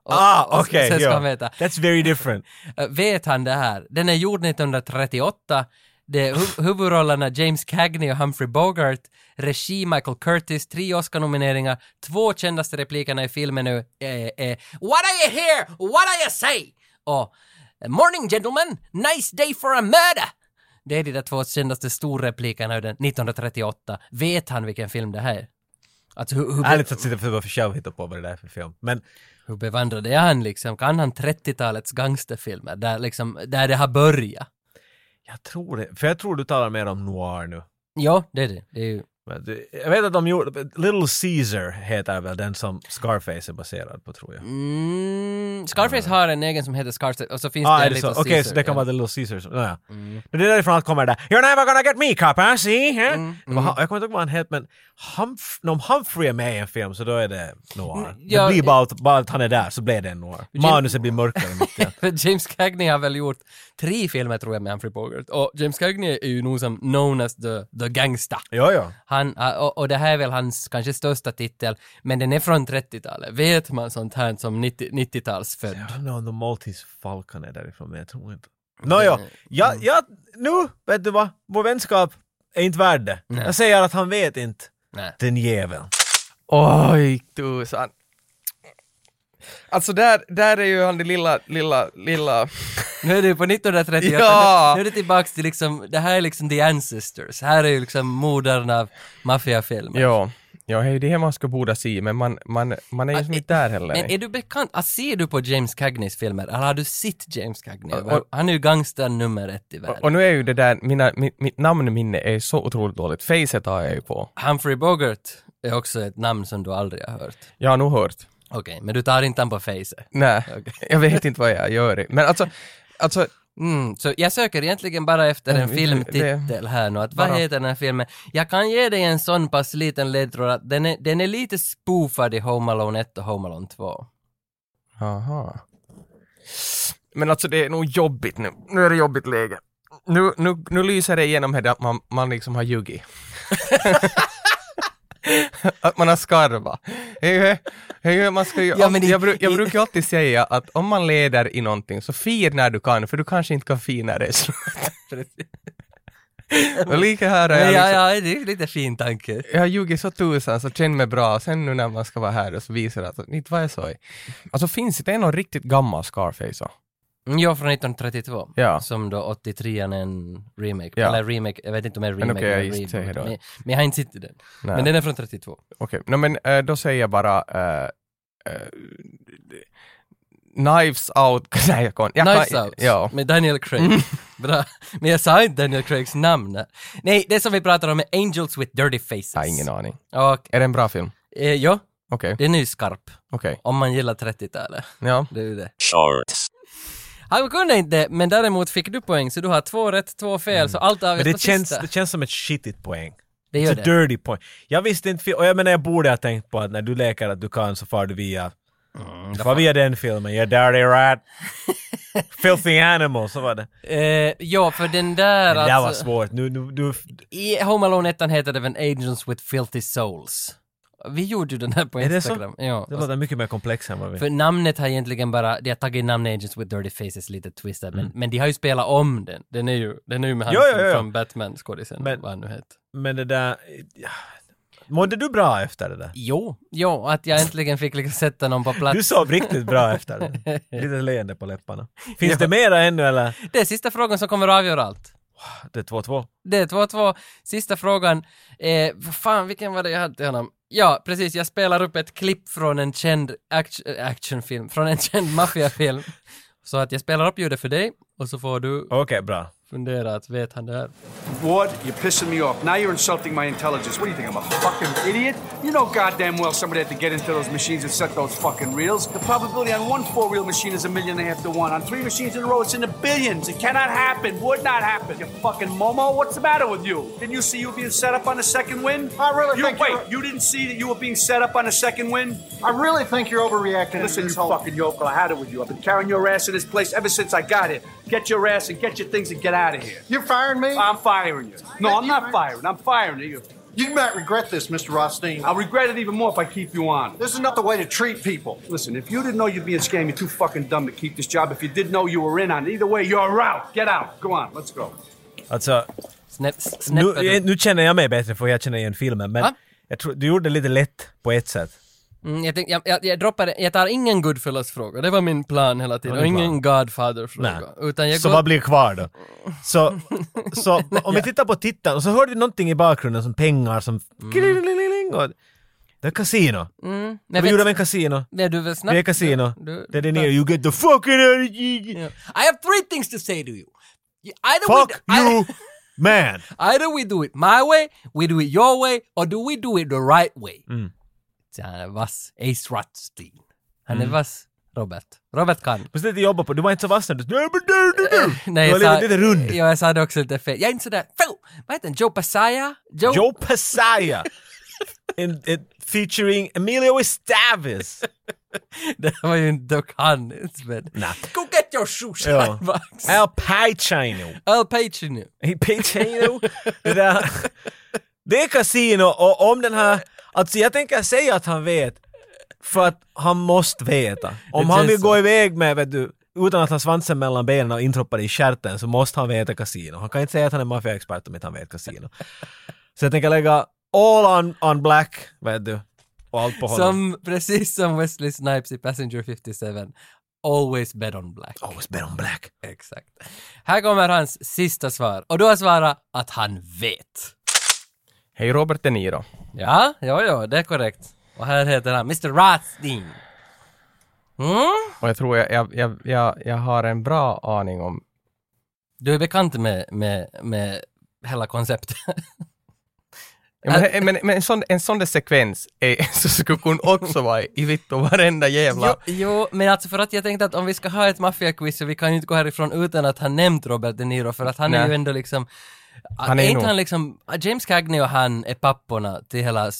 Och, Ah, okej, veta. That's very different. Vet han det här? Den är gjord 1938. Det är hu- huvudrollerna James Cagney och Humphrey Bogart. Regi Michael Curtis, tre Oscar-nomineringar. Två kändaste replikerna i filmen nu är, är “What are you here? What are you say?” och “Morning gentlemen, nice day for a murder!” Det är de där två kändaste storreplikerna ur den 1938. Vet han vilken film det här är? Alltså hur, hur, Ärligt talat sitter jag för själv hitta på vad det där är för film. Men hur bevandrad är han liksom? Kan han 30-talets gangsterfilmer där liksom, där det har börjat? Jag tror det, för jag tror du talar mer om noir nu. Ja, det är det. det är ju... Jag vet att de gjorde, Little Caesar heter väl den som Scarface är baserad på tror jag. Mm, Scarface har en egen som heter Scarface och så finns Ah, det en det? Little Okej, Caesar, så det kan ja. Mm. vara The Little Caesar. som- Ja, ja. Men det är därifrån allt kommer där. You're never gonna get me copper, see? Eh? Mm, Det var Jag kommer inte ihåg vad han hette men Humph- om Humphrey är med i en film så då är det noir. Mm, ja, det blir bara att, bara att han är där så blir det en noir. Manuset blir mörkare i. För James Cagney har väl gjort tre filmer tror jag med Humphrey Bogart och James Cagney är ju nog som known as the, the gangsta. Ja, ja. Han, och, och det här är väl hans kanske största titel, men den är från 30-talet. Vet man sånt här som 90 90-talsfödd? Jag undrar om de Maltese Falcon är därifrån men jag tror inte. Nåja, ja, ja, nu vet du vad? Vår vänskap är inte värd det. Jag säger att han vet inte. Nej. Den jäveln. Oj, tusan. Alltså där, där är ju han det lilla, lilla, lilla... Nu är det ju på 1938, Ja. nu är det tillbaks till liksom, det här är liksom the ancestors, här är ju liksom modern av maffiafilmer. Ja, ja det är man ska borde se, men man, man, man är ju som inte där heller. Men är du bekant, ah, ser du på James Cagneys filmer, eller har du sett James Cagney? Och- Han är ju gangstern nummer ett i världen. och, och nu är ju det där, mina, mitt, mitt namnminne är så otroligt dåligt. Facet har jag ju på. Humphrey Bogart är också ett namn som du aldrig har hört. Jag har nog hört. Okej, men du tar inte han på facet. Nej, jag vet inte vad jag gör. Men alltså, alltså Mm, så jag söker egentligen bara efter en Mm, filmtitel här nu, att vad bara- heter den här filmen? Jag kan ge dig en sån pass liten ledtråd att den är, den är lite spoofad i Home Alone 1 och Home Alone 2. Aha. Men alltså det är nog jobbigt nu. Nu är det jobbigt läge. Nu, nu, nu lyser det igenom här att man, man liksom har ljugit. att man har skarvat. Man ska ju, Ja, jag, bru, jag brukar alltid säga att om man leder i någonting så fir när du kan, för du kanske inte kan fira när det är slut. Och lika här Ja, jag ja, liksom, ja, det är lite fin tanke. jag har ljugit så tusan så känner mig bra och sen nu när man ska vara här och så visar det att inte vad jag sa. Alltså finns det någon riktigt gammal Scarface? Mm, Ja, från 1932. Ja. Som då 83 är en remake. Ja. Eller remake, jag vet inte om det är remake okej, jag eller gissar reboot. då. Men, men jag har inte sett den. Nej. Men den är från 32. Okej, no, men eh, då säger jag bara eh, eh, Knives Out, nej jag kan, jag Knives kan, Out Ja. med Daniel Craig. Bra. Men jag sa inte Daniel Craigs namn. Nej, det som vi pratar om är Angels with Dirty Faces. Jag har ingen aning. Och, Är det en bra film? eh, ja, Okej, den är ju skarp. okej. Om man gillar 30-talet. Ja. Det är ju det. Shorts. Han kunde inte, men däremot fick du poäng, så du har två rätt, två fel, så allt Men avgörs det på känns, sista. det känns som ett skitigt poäng. Det It's gör a det. dirty point. Jag visste inte, och jag menar jag borde ha tänkt på att när du leker att du kan så far du via du far via den filmen, you're dirty rat. Filthy animal, så var det. Eh, ja, för den där Men det där var alltså, svårt. Nu, nu, du, I Home Alone 1 heter det väl Angels with Filthy Souls. Vi gjorde ju den här på Är det så? Instagram. Ja. det låter mycket mer komplext än vad vi... För namnet har egentligen bara, de har tagit namnet Agents with Dirty Faces lite twisted, Mm. men, men de har ju spelat om den. Den är ju, den är ju med han Jo, jo, jo. från Batman-skådisen, Men- vad han nu heter. Men det där... Ja. Mådde du bra efter det där? Jo, jo, att jag äntligen fick liksom sätta någon på plats. Du sov riktigt bra efter det. Lite leende på läpparna. Finns det mera ännu eller? Det är sista frågan som kommer att avgöra allt. Det är 2-2. Det är 2-2. Sista frågan. Eh, vad fan, vilken var det jag hade till honom? Ja, precis. Jag spelar upp ett klipp från en känd act- äh, actionfilm, från en känd maffiafilm. Så att jag spelar upp ljudet för dig och så får du Okej, bra. Fundera att vet han det här? Ward, you're pissing me off. Now you're insulting my intelligence. What do you think? I'm a fucking idiot? You know goddamn well somebody had to get into those machines and set those fucking reels. The probability on one four reel machine is a million and a half to one. On three machines in a row, it's in the billions. It cannot happen. Would not happen. You fucking Momo, what's the matter with you? Didn't you see you being set up on the second win? I really you, think Wait, you're- you didn't see that you were being set up on the second win? I really think you're overreacting. Listen, to you this whole fucking yokel, I had it with you. I've been carrying your ass in this place ever since I got here. Get your ass and get your things and get out of here. You're firing me. I'm firing you. No, I'm not firing. I'm firing you. you might regret this, Mr. Rothstein. I'll regret it even more if I keep you on. This is not the way to treat people. Listen, if you didn't know you're being scammed, you're too fucking dumb to keep this job. If you did know you were in on it, either way, you're out. Get out. Go on, let's go. Alltså, Snäpp, nu, nu känner jag mig bättre för jag känner igen filmen, men Va? jag tror du gjorde det lite lätt på ett sätt. Mm, jag, tänkte, jag, jag, jag droppar jag tar ingen Goodfellas-fråga, det var min plan hela tiden, Ja, och ingen Godfather-fråga. Nej. Utan jag Så går... vad blir kvar då? Så, så om vi tittar på tittaren och så hörde vi någonting i bakgrunden som pengar som... Och, det är kasino. Mm, men gjorde vet, vi en kasino? är du väl snabb? Det är kasino. Du- Det är det gör. You get the fucking of Yeah. I have three things to say to you. Either Fuck we, you man! either we do it my way, we do it your way, or do we do it the right way? Mm. Så han är vass. Ace Rothstein. Han är vass. Robert. Robert kan. Fast lite jobba på, du var inte så vass när du... Nej, men du, var jag lite, rund. Ja, jag sa det också lite fel. Jag är inte sådär... Vad heter han? Joe Pasaya? Joe? Joe Pasaya! In, in, featuring Emilio Estevez. Det var ju inte dock han. Men... Nej. Go get your shoe Ja. Al Pacino. Al Pacino. Pacino. det där. Det är kasino och om den här... Alltså jag tänker säga att han vet för att han måste veta. Om Det han känns vill så. gå iväg med, vet du, utan att ha svansen mellan benen och introppad i stjärten så måste han veta kasino. Han kan inte säga att han är maffiaexpert om inte han vet kasino. Så jag tänker lägga all on, on black, vet du. Och allt på honom. Som, precis som Wesley Snipes i Passenger 57. Always bet on black. Always bet on black. Exakt. Här kommer hans sista svar. Och du har svarat att han vet. Hej Robert De Niro. Ja, ja, ja, det är korrekt. Och här heter han Mr. Rothstein. Mm? Och jag tror jag, jag, jag, jag, jag har en bra aning om... Du är bekant med, med, med hela konceptet. Ja, men, men, men en, sån, en sån där sekvens är, så skulle kunna också vara i vittu varenda jävla... Jo, jo, men alltså för att jag tänkte att om vi ska ha ett maffiaquiz så vi kan ju inte gå härifrån utan att ha nämnt Robert De Niro för att han är Nej. ju ändå liksom Han är inte nog- han liksom, James Cagney och han är papporna till hela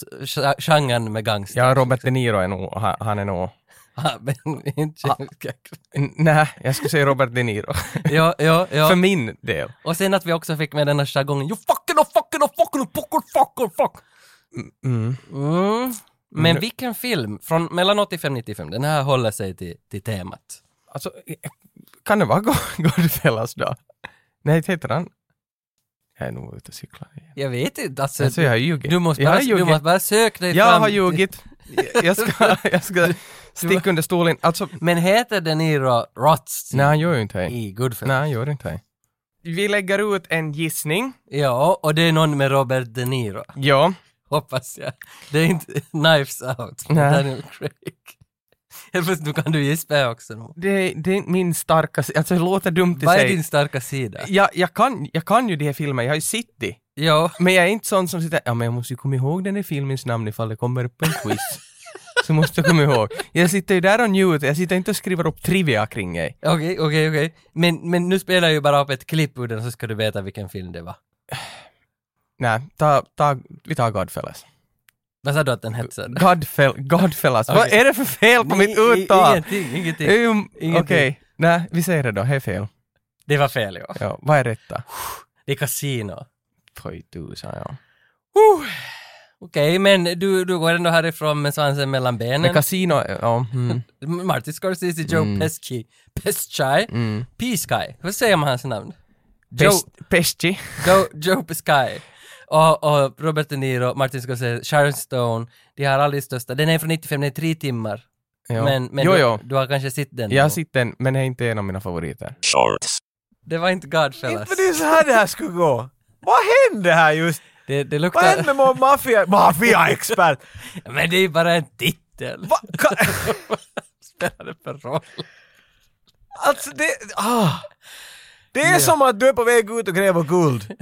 genren med gangster. Ja, Robert De Niro är nog, han, han är nog... Nej, jag skulle säga Robert De Niro. Ja, ja, ja. För min del. Och sen att vi också fick med den här jargongen You fucking oh fucking oh fucking oh fucking fucking fuck. Mm. Mm. Men vilken film från mellan 85 och 95, den här håller sig till, till temat. Alltså, kan det vara God- Goodfellas då? Nej, heter han... Jag är nog ute och cyklar igen. Jag vet inte, alltså, Alltså, jag har ljugit. du, måste Jag bara, har du måste bara söka dig Jag fram. har till- ljugit. Jag ska, jag ska sticka under stolen. Alltså, Men heter De Niro Rothstein nej han gör ju inte det. i Goodfellas? Nej, han gör inte det. Vi lägger ut en gissning. Ja, och det är någon med Robert De Niro, Ja. hoppas jag. Det är inte Knives Out Nej. Daniel Craig. Plötsligt nu kan du gissa också. nu. Det, det är inte min starka si- Alltså det låter dumt att Vad är din starka sida? Jag, jag, kan, jag kan ju de här filmerna, jag har ju sett de. Ja, Men jag är inte sån som sitter, ja men jag måste ju komma ihåg den här filmens namn ifall det kommer upp en quiz. så måste jag komma ihåg. Jag sitter ju där och njuter, jag sitter inte och skriver upp trivia kring det. okej, okej, okej. Men, men nu spelar jag ju bara upp ett klipp ur den så ska du veta vilken film det var. Nej, ta, ta, vi tar Godfellas. Vad sa du att den hette? Godfell, Godfellas. Vad Okej. är det för fel på mitt uttal? Ingenting, ingenting. Um, Ingenting. Okej, nej vi säger det då, det är fel. Det var fel ja. Ja, vad är rätta? Det är Casino. Oj tusan ja. Okej, men du, du går ändå härifrån med svansen mellan benen. Men Casino, ja. Mm, Martin Scorsese, Joe Mm. Pesci, Pesci, mm. P-Sky. Hur säger man hans namn? Joe, Pes- Pesci. Joe, Joe Pesci. Och, och Robert De Niro, Martin Scorsese, Sharon Stone. De har aldrig största. Den är från 95, den är tre timmar. Ja. Men, men jo, du, jo. du har kanske sett den? Jag har sett den, men det är inte en av mina favoriter. Shorts. Det var inte Godfellas. Inte det är så här det här skulle gå. Vad hände här just? Det, det Vad luktar... hände med maffia, maffiaexpert? Men det är ju bara en titel. Va? Ka- Spelar det för roll? Alltså det, ah. Det är som att du är på väg ut och gräva guld.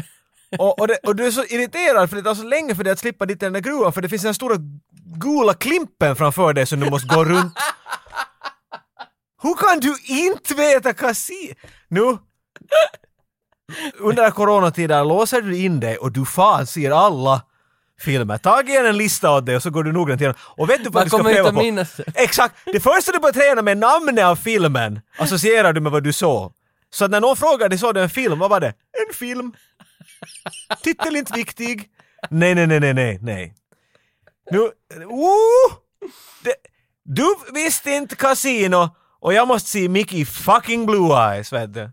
Och, och, det, och du är så irriterad för det tar så länge för dig att slippa dit i den där gruvan för det finns den stora gula klimpen framför dig som du måste gå runt. Hur kan du inte veta kasino? Nu, under coronatiden låser du in dig och du fan ser alla filmer. Tag igen en lista åt dig och så går du noggrant igenom. Och vet du vad Man du ska pröva på? minnas. Exakt! Det första du börjar träna med namnet av filmen associerar du med vad du såg. Så när någon frågar dig såg du en film, vad var det? En film. Titel inte viktig. Nej, nej, nej, nej, nej, nej. Nu, oh! det, du visste inte Casino och jag måste se Mickey fucking Blue Eyes, vet du.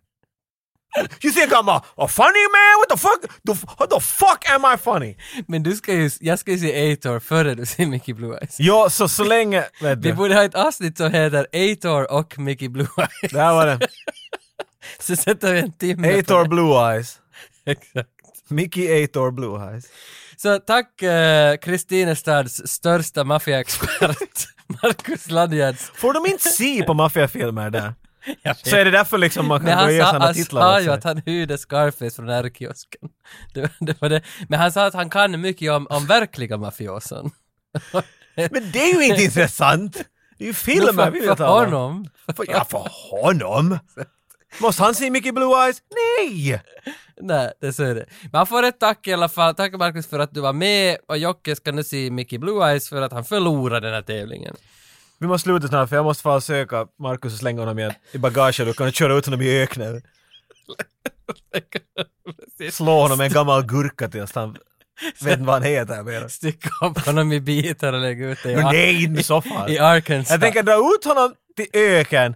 You think I'm a, a funny man? What the fuck? The, what the fuck am I funny? Men du ska ju, jag ska ju se Ator före du ser Mickey Blue Eyes. Ja, så, så länge, vet Vi du. borde ha ett avsnitt som heter Ator och Mickey Blue Eyes. Där var det. Så sätter vi en timme Ator. Blue Eyes. Exakt. Mickey Ator Blue Eyes. Så tack eh, Kristinestads största maffiaexpert, Marcus Landgärds. Får de inte se på maffiafilmer där? Så är det därför liksom man kan gå han sa, sådana han titlar sa åt ju att han hyrde Scarface från R-kiosken. Det, det var det. Men han sa att han kan mycket om, om verkliga mafioson. Men det är ju inte intressant! Det är ju filmer för, vi vill för tala om. honom. För, ja, för honom! Måste han se Mickey Blue Eyes? Nej! Nej, det så är det. Men han får ett tack i alla fall. Tack Marcus för att du var med och Jocke ska nu se Mickey Blue Eyes för att han förlorade den här tävlingen. Vi måste sluta snart för jag måste få söka Marcus och slänga honom igen i bagageluckan och köra ut honom i öknen. Slå honom med en gammal gurka tills han vet inte vad han heter mer. Sticka upp honom i bitar och lägga ut det i, Ar- nej, inte så fall. i Arkansas. Jag tänker dra ut honom till öken,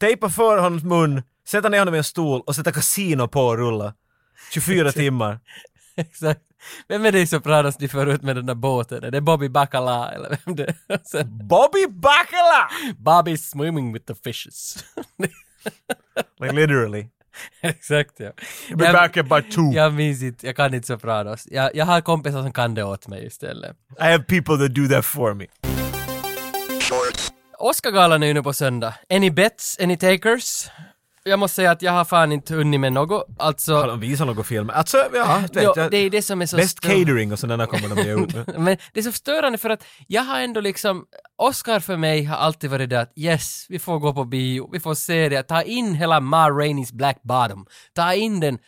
tejpa för honom mun, sätta ner honom i en stol och sätta kasino på och rulla. 24 timmar. Exakt. Vem är det i Sopranos de för ut med den där båten? Är det Bobby Bacala eller vem det är? Sen, Bobby Bacala! Bobby swimming with the fishes. Like literally. Exakt ja. You'll be Jag- back by two. Jag minns inte, jag kan inte Sopranos. Jag, jag har kompisar som kan det åt mig istället. I have people that do that for me. Oscargalan är ju nu på söndag. Any bets, any takers? Jag måste säga att jag har fan inte hunnit med något. Har Alltså, de visat några filmer? Alltså, ja, vet jo, jag. det är det som är så Best catering och sådana kommer de ge ut. Men det är så störande för att jag har ändå liksom, Oscar för mig har alltid varit det att yes, vi får gå på bio, vi får se det, ta in hela Ma Rainey's Black Bottom, ta in den,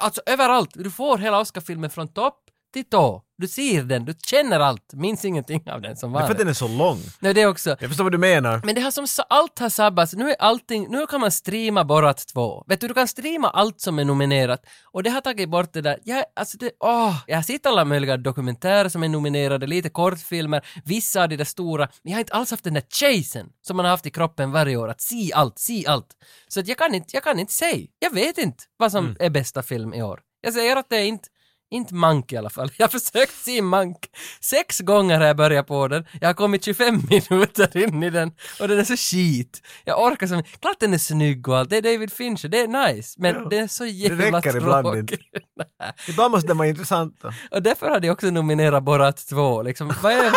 alltså överallt, du får hela Oscar-filmen från topp till tå. Du ser den, du känner allt, minns ingenting av den som Det är var för att den är så lång. Nej, det också. Jag förstår vad du menar. Men det har som allt har sabbats. Nu är allting, nu kan man streama Borat 2. Vet du, du kan streama allt som är nominerat. Och det har tagit bort det där, jag, alltså det, åh, jag har sett alla möjliga dokumentärer som är nominerade, lite kortfilmer, vissa av de där stora, men jag har inte alls haft den där chasen som man har haft i kroppen varje år, att se allt, se allt. Så att jag kan inte, jag kan inte säga. Jag vet inte vad som är bästa film i år. Jag säger att det är inte inte Mank i alla fall. Jag har försökt se Mank. Sex gånger har jag börjat på den. Jag har kommit 25 minuter in i den och den är så skit. Jag orkar som... Klart den är snygg och allt. Det är David Fincher, det är nice. Men det är så jävla räcker ibland tråkigt. inte. Ibland måste den vara intressant då. och därför hade jag också nominerat Borat 2. Liksom, vad är,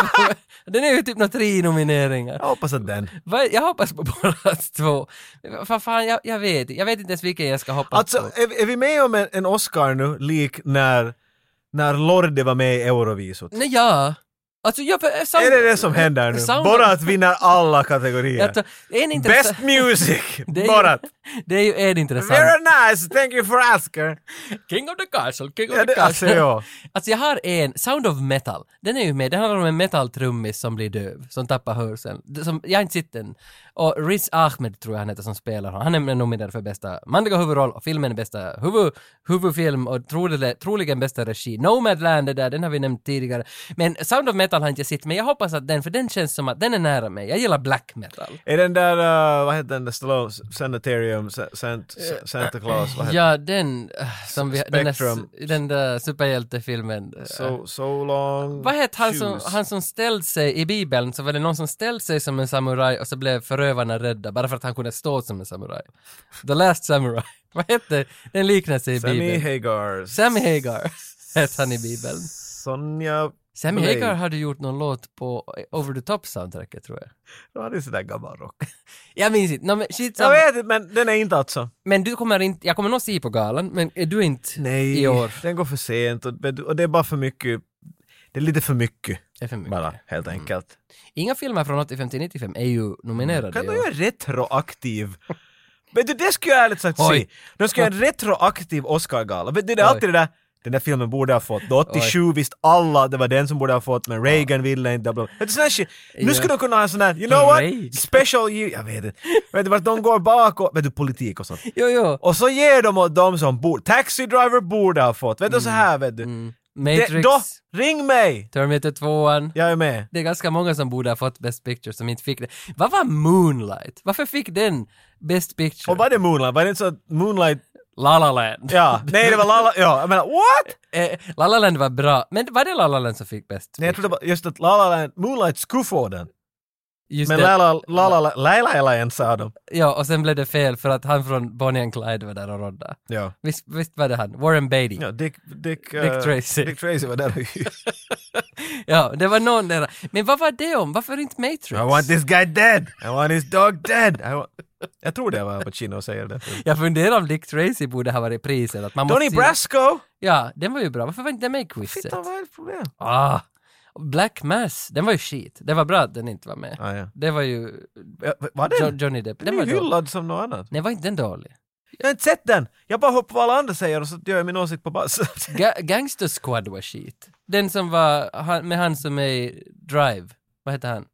den är ju typ några tre nomineringar. Jag hoppas att den. Jag hoppas på Borat 2. Vad fan, jag, jag vet Jag vet inte ens vilken jag ska hoppas Alltså, på. är, är vi med om en, en Oscar nu, lik när, när Lorde var med i Eurovisot? Nej, ja. Alltså, jag... Sound, Är det det som händer nu? Sound- Borat vinner alla kategorier. En intressant... Best music! Det är, Borat! ju, det är ju en intressant. Very nice, thank you for asking! King of the Castle, King of Ja, the alltså Castle. ja. Alltså jag har en, Sound of Metal, den är ju med, den handlar om en metal-trummis som blir döv, som tappar hörseln. Som, jag har inte sett den. Och Riz Ahmed tror jag han heter som spelar honom. Han är nominerad för bästa manliga huvudroll och filmen är bästa huvud, huvudfilm och troligen, troligen bästa regi. Nomadland är där, den har vi nämnt tidigare. Men Sound of Metal har inte sett, men jag hoppas att den, för den känns som att den är nära mig. Jag gillar black metal. Är den där, uh, vad heter den där Stallone, Sanitarium, Sa- Sant, Sa- Santa Claus, vad heter Ja, den äh, som vi, den, där, den där superhjältefilmen. So, so long Vad hette han som, han som ställde sig i Bibeln, så var det någon som ställde sig som en samuraj och så blev förövarna rädda bara för att han kunde stå som en samuraj. The Last Samurai. Vad hette den liknelse i Sammy Bibeln? Hagar. Sammy Hagar hette han i Bibeln. Sonja Sammy Blade. Hagar hade gjort någon låt på Over the Top soundtracket tror jag. Då hade sådär gammal rock. Jag minns inte, no, men Jag skitsamma. vet inte, men den är inte alltså. Men du kommer inte, jag kommer nog se på galan, men är du inte Nej, i år? den går för sent och, och det är bara för mycket. Det är lite för mycket Det är för mycket. bara, helt enkelt. Inga filmer från 85 till 95 är ju nominerade Kan du göra retroaktiv? Vet du, det skulle jag ärligt sagt Oj. se. De ska göra en retroaktiv Oscar-gala. Vet du, det är Oj. alltid det där den där filmen borde ha fått. Då 87 visste alla det var den som borde ha fått, men Reagan ville inte. Bla bla. Sån shit. Nu skulle de kunna ha en sån här, you know what? Special year, jag vet inte. Vet du vart de går bak och, vet du, politik och sånt. Jo, jo. Och så ger de åt dem som borde, Taxi Driver borde ha fått. Vet du så här vet du. Mm. Det, Matrix, då, ring mig! Terminator 2 Jag är med. Det är ganska många som borde ha fått Best Picture som inte fick det. Vad var Moonlight? Varför fick den Best Picture? Och var det Moonlight? Var det inte så att Moonlight, La La Land. ja, nej det var Lala, ja, jag menar what? Eh, La La Land var bra, men var det La La Land som fick Best Nej jag Picture? trodde bara just att Lala Land, Moonlight skulle få den. Just Men det. Lala, Lala, Laila Land sa de. Ja, och sen blev det fel för att han från Bonnie and Clyde var där och rodda. Ja. Visst, visst var det han? Warren Beatty. Ja, Dick, Dick, Dick Tracy. Dick Tracy var där. Ja, det var någon där. Men vad var det om? Varför inte Matrix? I want this guy dead! I want his dog dead! Jag tror det var Al Pacino säger det. Jag funderar om Dick Tracy borde ha varit priset. Att man måste Donnie se- Brasco! Ja, den var ju bra. Varför var inte den med i quizet? Fitta, vad är det problem? Ah, Black Mass, den var ju skit. Det var bra att den inte var med. Ah, ja. Det var ju Ja, Var jo- den? Johnny Depp. Den Den var ju dålig. hyllad som något annat. Nej, var inte den dålig? Jag har inte sett den! Jag bara hoppar på vad alla andra säger och så gör jag min åsikt på bas. Ga- Gangster Squad var skit. Den som var han, med han som är Drive. Vad heter han?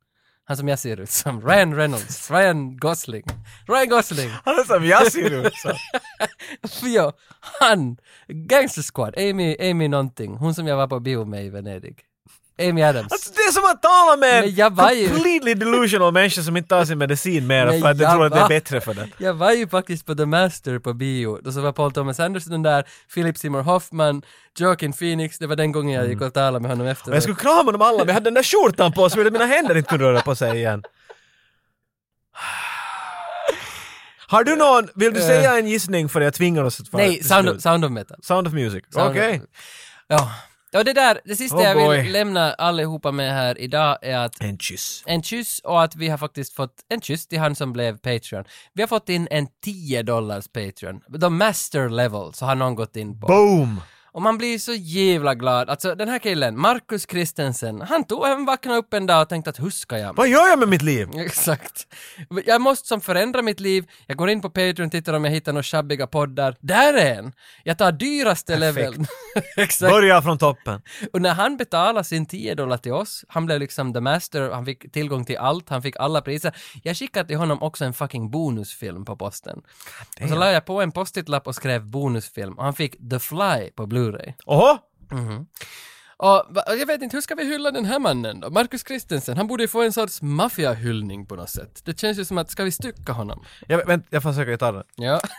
Han som jag ser ut som. Ryan Reynolds. Ryan Gosling. Ryan Gosling. Han som jag ser ut. Så. ja, han. Gangster Squad. Amy, Amy någonting. Hon som jag var på bio med i Venedig. Amy Adams. Alltså det är som att tala med Men jag var ju- en completely delusional människa som inte tar sin medicin mer för att de tror att det är var- bättre för den. Jag var ju faktiskt på The Master på bio. Då så var Paul Thomas Anderson där, Philip Seymour Hoffman, Joaquin Phoenix. Det var den gången jag gick och talade med honom Och efteråt. jag skulle krama dem alla men jag hade den där skjortan på så att mina händer inte kunde röra på sig igen. Har du någon, vill du säga en gissning för jag tvingar oss att vara. Nej, Sound of, Sound of Metal. Sound of Music. Okej. Ja. Ja, det där, det sista Oh jag vill lämna allihopa med här idag är att En kyss. en kyss och att vi har faktiskt fått en kyss till han som blev Patreon. Vi har fått in en 10 dollars Patreon. De master level så har någon gått in på. Boom! Och man blir så jävla glad. Alltså den här killen, Marcus Christensen, han tog en vakna upp en dag och tänkte att hur ska jag Vad gör jag med mitt liv? Exakt. Jag måste som förändra mitt liv. Jag går in på Patreon, tittar om jag hittar några shabbiga poddar. Där är en! Jag tar dyraste leveln. Exakt. Börja från toppen. Och när han betalade sin 10 dollar till oss, han blev liksom the master, han fick tillgång till allt, han fick alla priser. Jag skickade till honom också en fucking bonusfilm på posten. Och så la jag på en post-it-lapp och skrev bonusfilm och han fick The Fly på Blu-ray. Oho! Och va- jag vet inte, hur ska vi hylla den här mannen då? Marcus Christensen, han borde ju få en sorts maffiahyllning på något sätt. Det känns ju som att, ska vi stycka honom? Jag, vänt, jag försöker gitarren. Ja.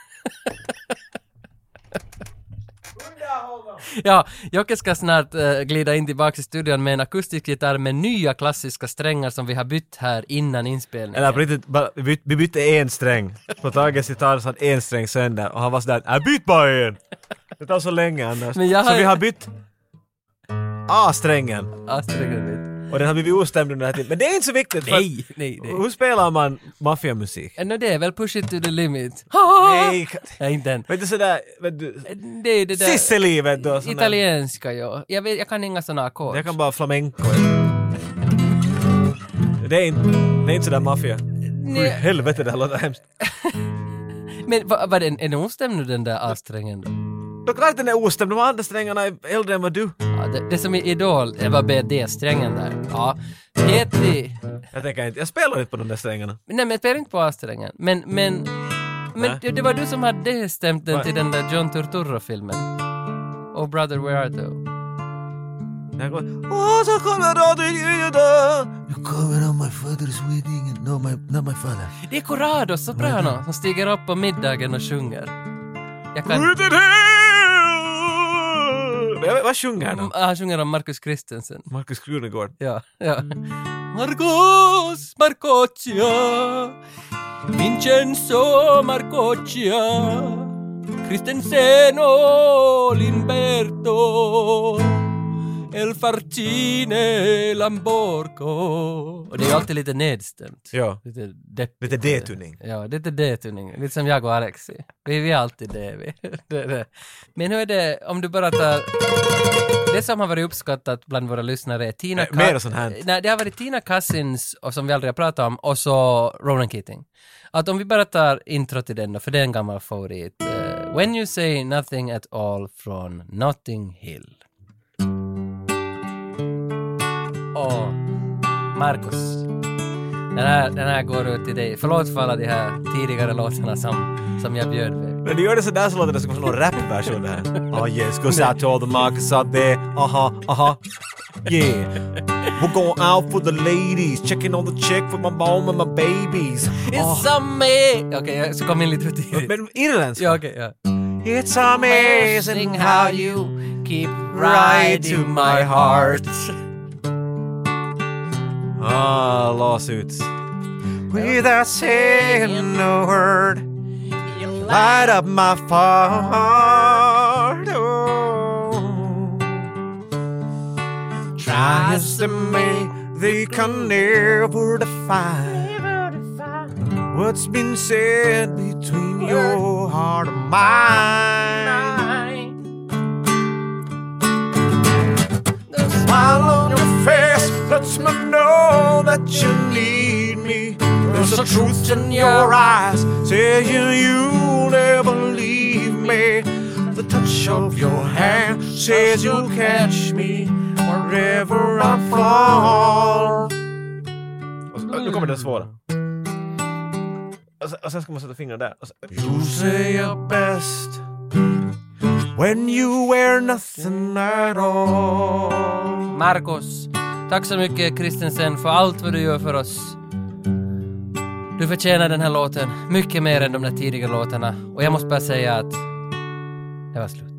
ja, Jocke ska snart eh, glida in tillbaka i studion med en akustisk gitarr med nya klassiska strängar som vi har bytt här innan inspelningen. Eller på riktigt, bara, vi, byt, vi bytte en sträng. På Tages gitarr så hade en sträng sönder och han var sådär jag byt bara en! Det tar så länge annars. Jag Så har- vi har bytt A-strängen Ja, strängen bytt. Och den har blivit ostämd under den här tiden. Men det är inte så viktigt för Nej, nej, nej. hur spelar man maffiamusik? Ändå det är väl push it to the limit. Nej, Nej, inte den. vet du sådär, vet du, Det är det där... Sisseli vet du. och sån där- Italienska, ja. Jag, vet, jag kan inga såna ackord. Jag kan bara flamenco. Det är inte, det är inte sådär maffia. Hur i Nej, helvete det här låter hemskt. men vad var det, är den ostämd nu den där A-strängen då? Då klart den är ostämd, de andra strängarna är äldre än vad du. Ja, det, det som i Idol, det var BD-strängen där. Ja. Petri... Jag tänker inte, jag spelar inte på de där strängarna. Nej men jag spelar inte på A-strängen. Men, men... Men det, det var du som hade stämt den Va? till den där John Turturro-filmen. Oh brother, where art thou? Åh, så kommer Juda. You covered on my father's wedding no, my, not my father. Det är Corrado Soprano som stiger upp på middagen och sjunger. Jag kan... Vad- Vad sjunger han? Mm, Han sjunger om Marcus Christensen. Markus Krunegård. Ja, ja. Marcos Marcoccia Vincenzo Marcoccia Christensen och Limberto El Farcine Lamborco Och det är alltid lite nedstämt. Ja. Lite deppigt. Lite D-tuning. Ja, lite D-tuning. Lite som jag och Alexi. Vi, vi är alltid det, vi. det, det. Men hur är det om du bara tar... Det som har varit uppskattat bland våra lyssnare är Tina Eh, mer sånt här. Nej, det har varit Tina Cousins, och som vi aldrig har pratat om, och så Ronan Keating. Att om vi bara tar intro till den då, för det är en gammal favorit. Eh, When you say nothing at all från Notting Hill. Och Marcus. Den här, den här går ut till dig. Förlåt för alla de här tidigare låtarna som, som jag bjöd dig. Men du gör det sådär så låter det som en sån rapversion här. Oh yes, goes out to all the Marcus out there. Aha, aha. Yeah. We're going out for the ladies, checking on the check for my mom and my babies. It's amazing! Okej, jag ska komma in lite för tidigt. Men irländska? Ja, okej, ja. It's amazing how you keep right to my heart. Ah, lawsuits. Without saying a word, you light up my heart. Oh. Try as they may, they can never define what's been said between your heart and mine. On your face lets me know that you need me. There's a truth in your eyes saying you'll never leave me. The touch of your hand says you'll catch me wherever I fall. Nu kommer det svåra. Och sen, och sen ska man sätta fingrarna där. Och you say your best when you wear nothing at all. Marcos, tack så mycket Kristensen för allt vad du gör för oss. Du förtjänar den här låten mycket mer än de där tidiga låtarna och jag måste bara säga att det var slut.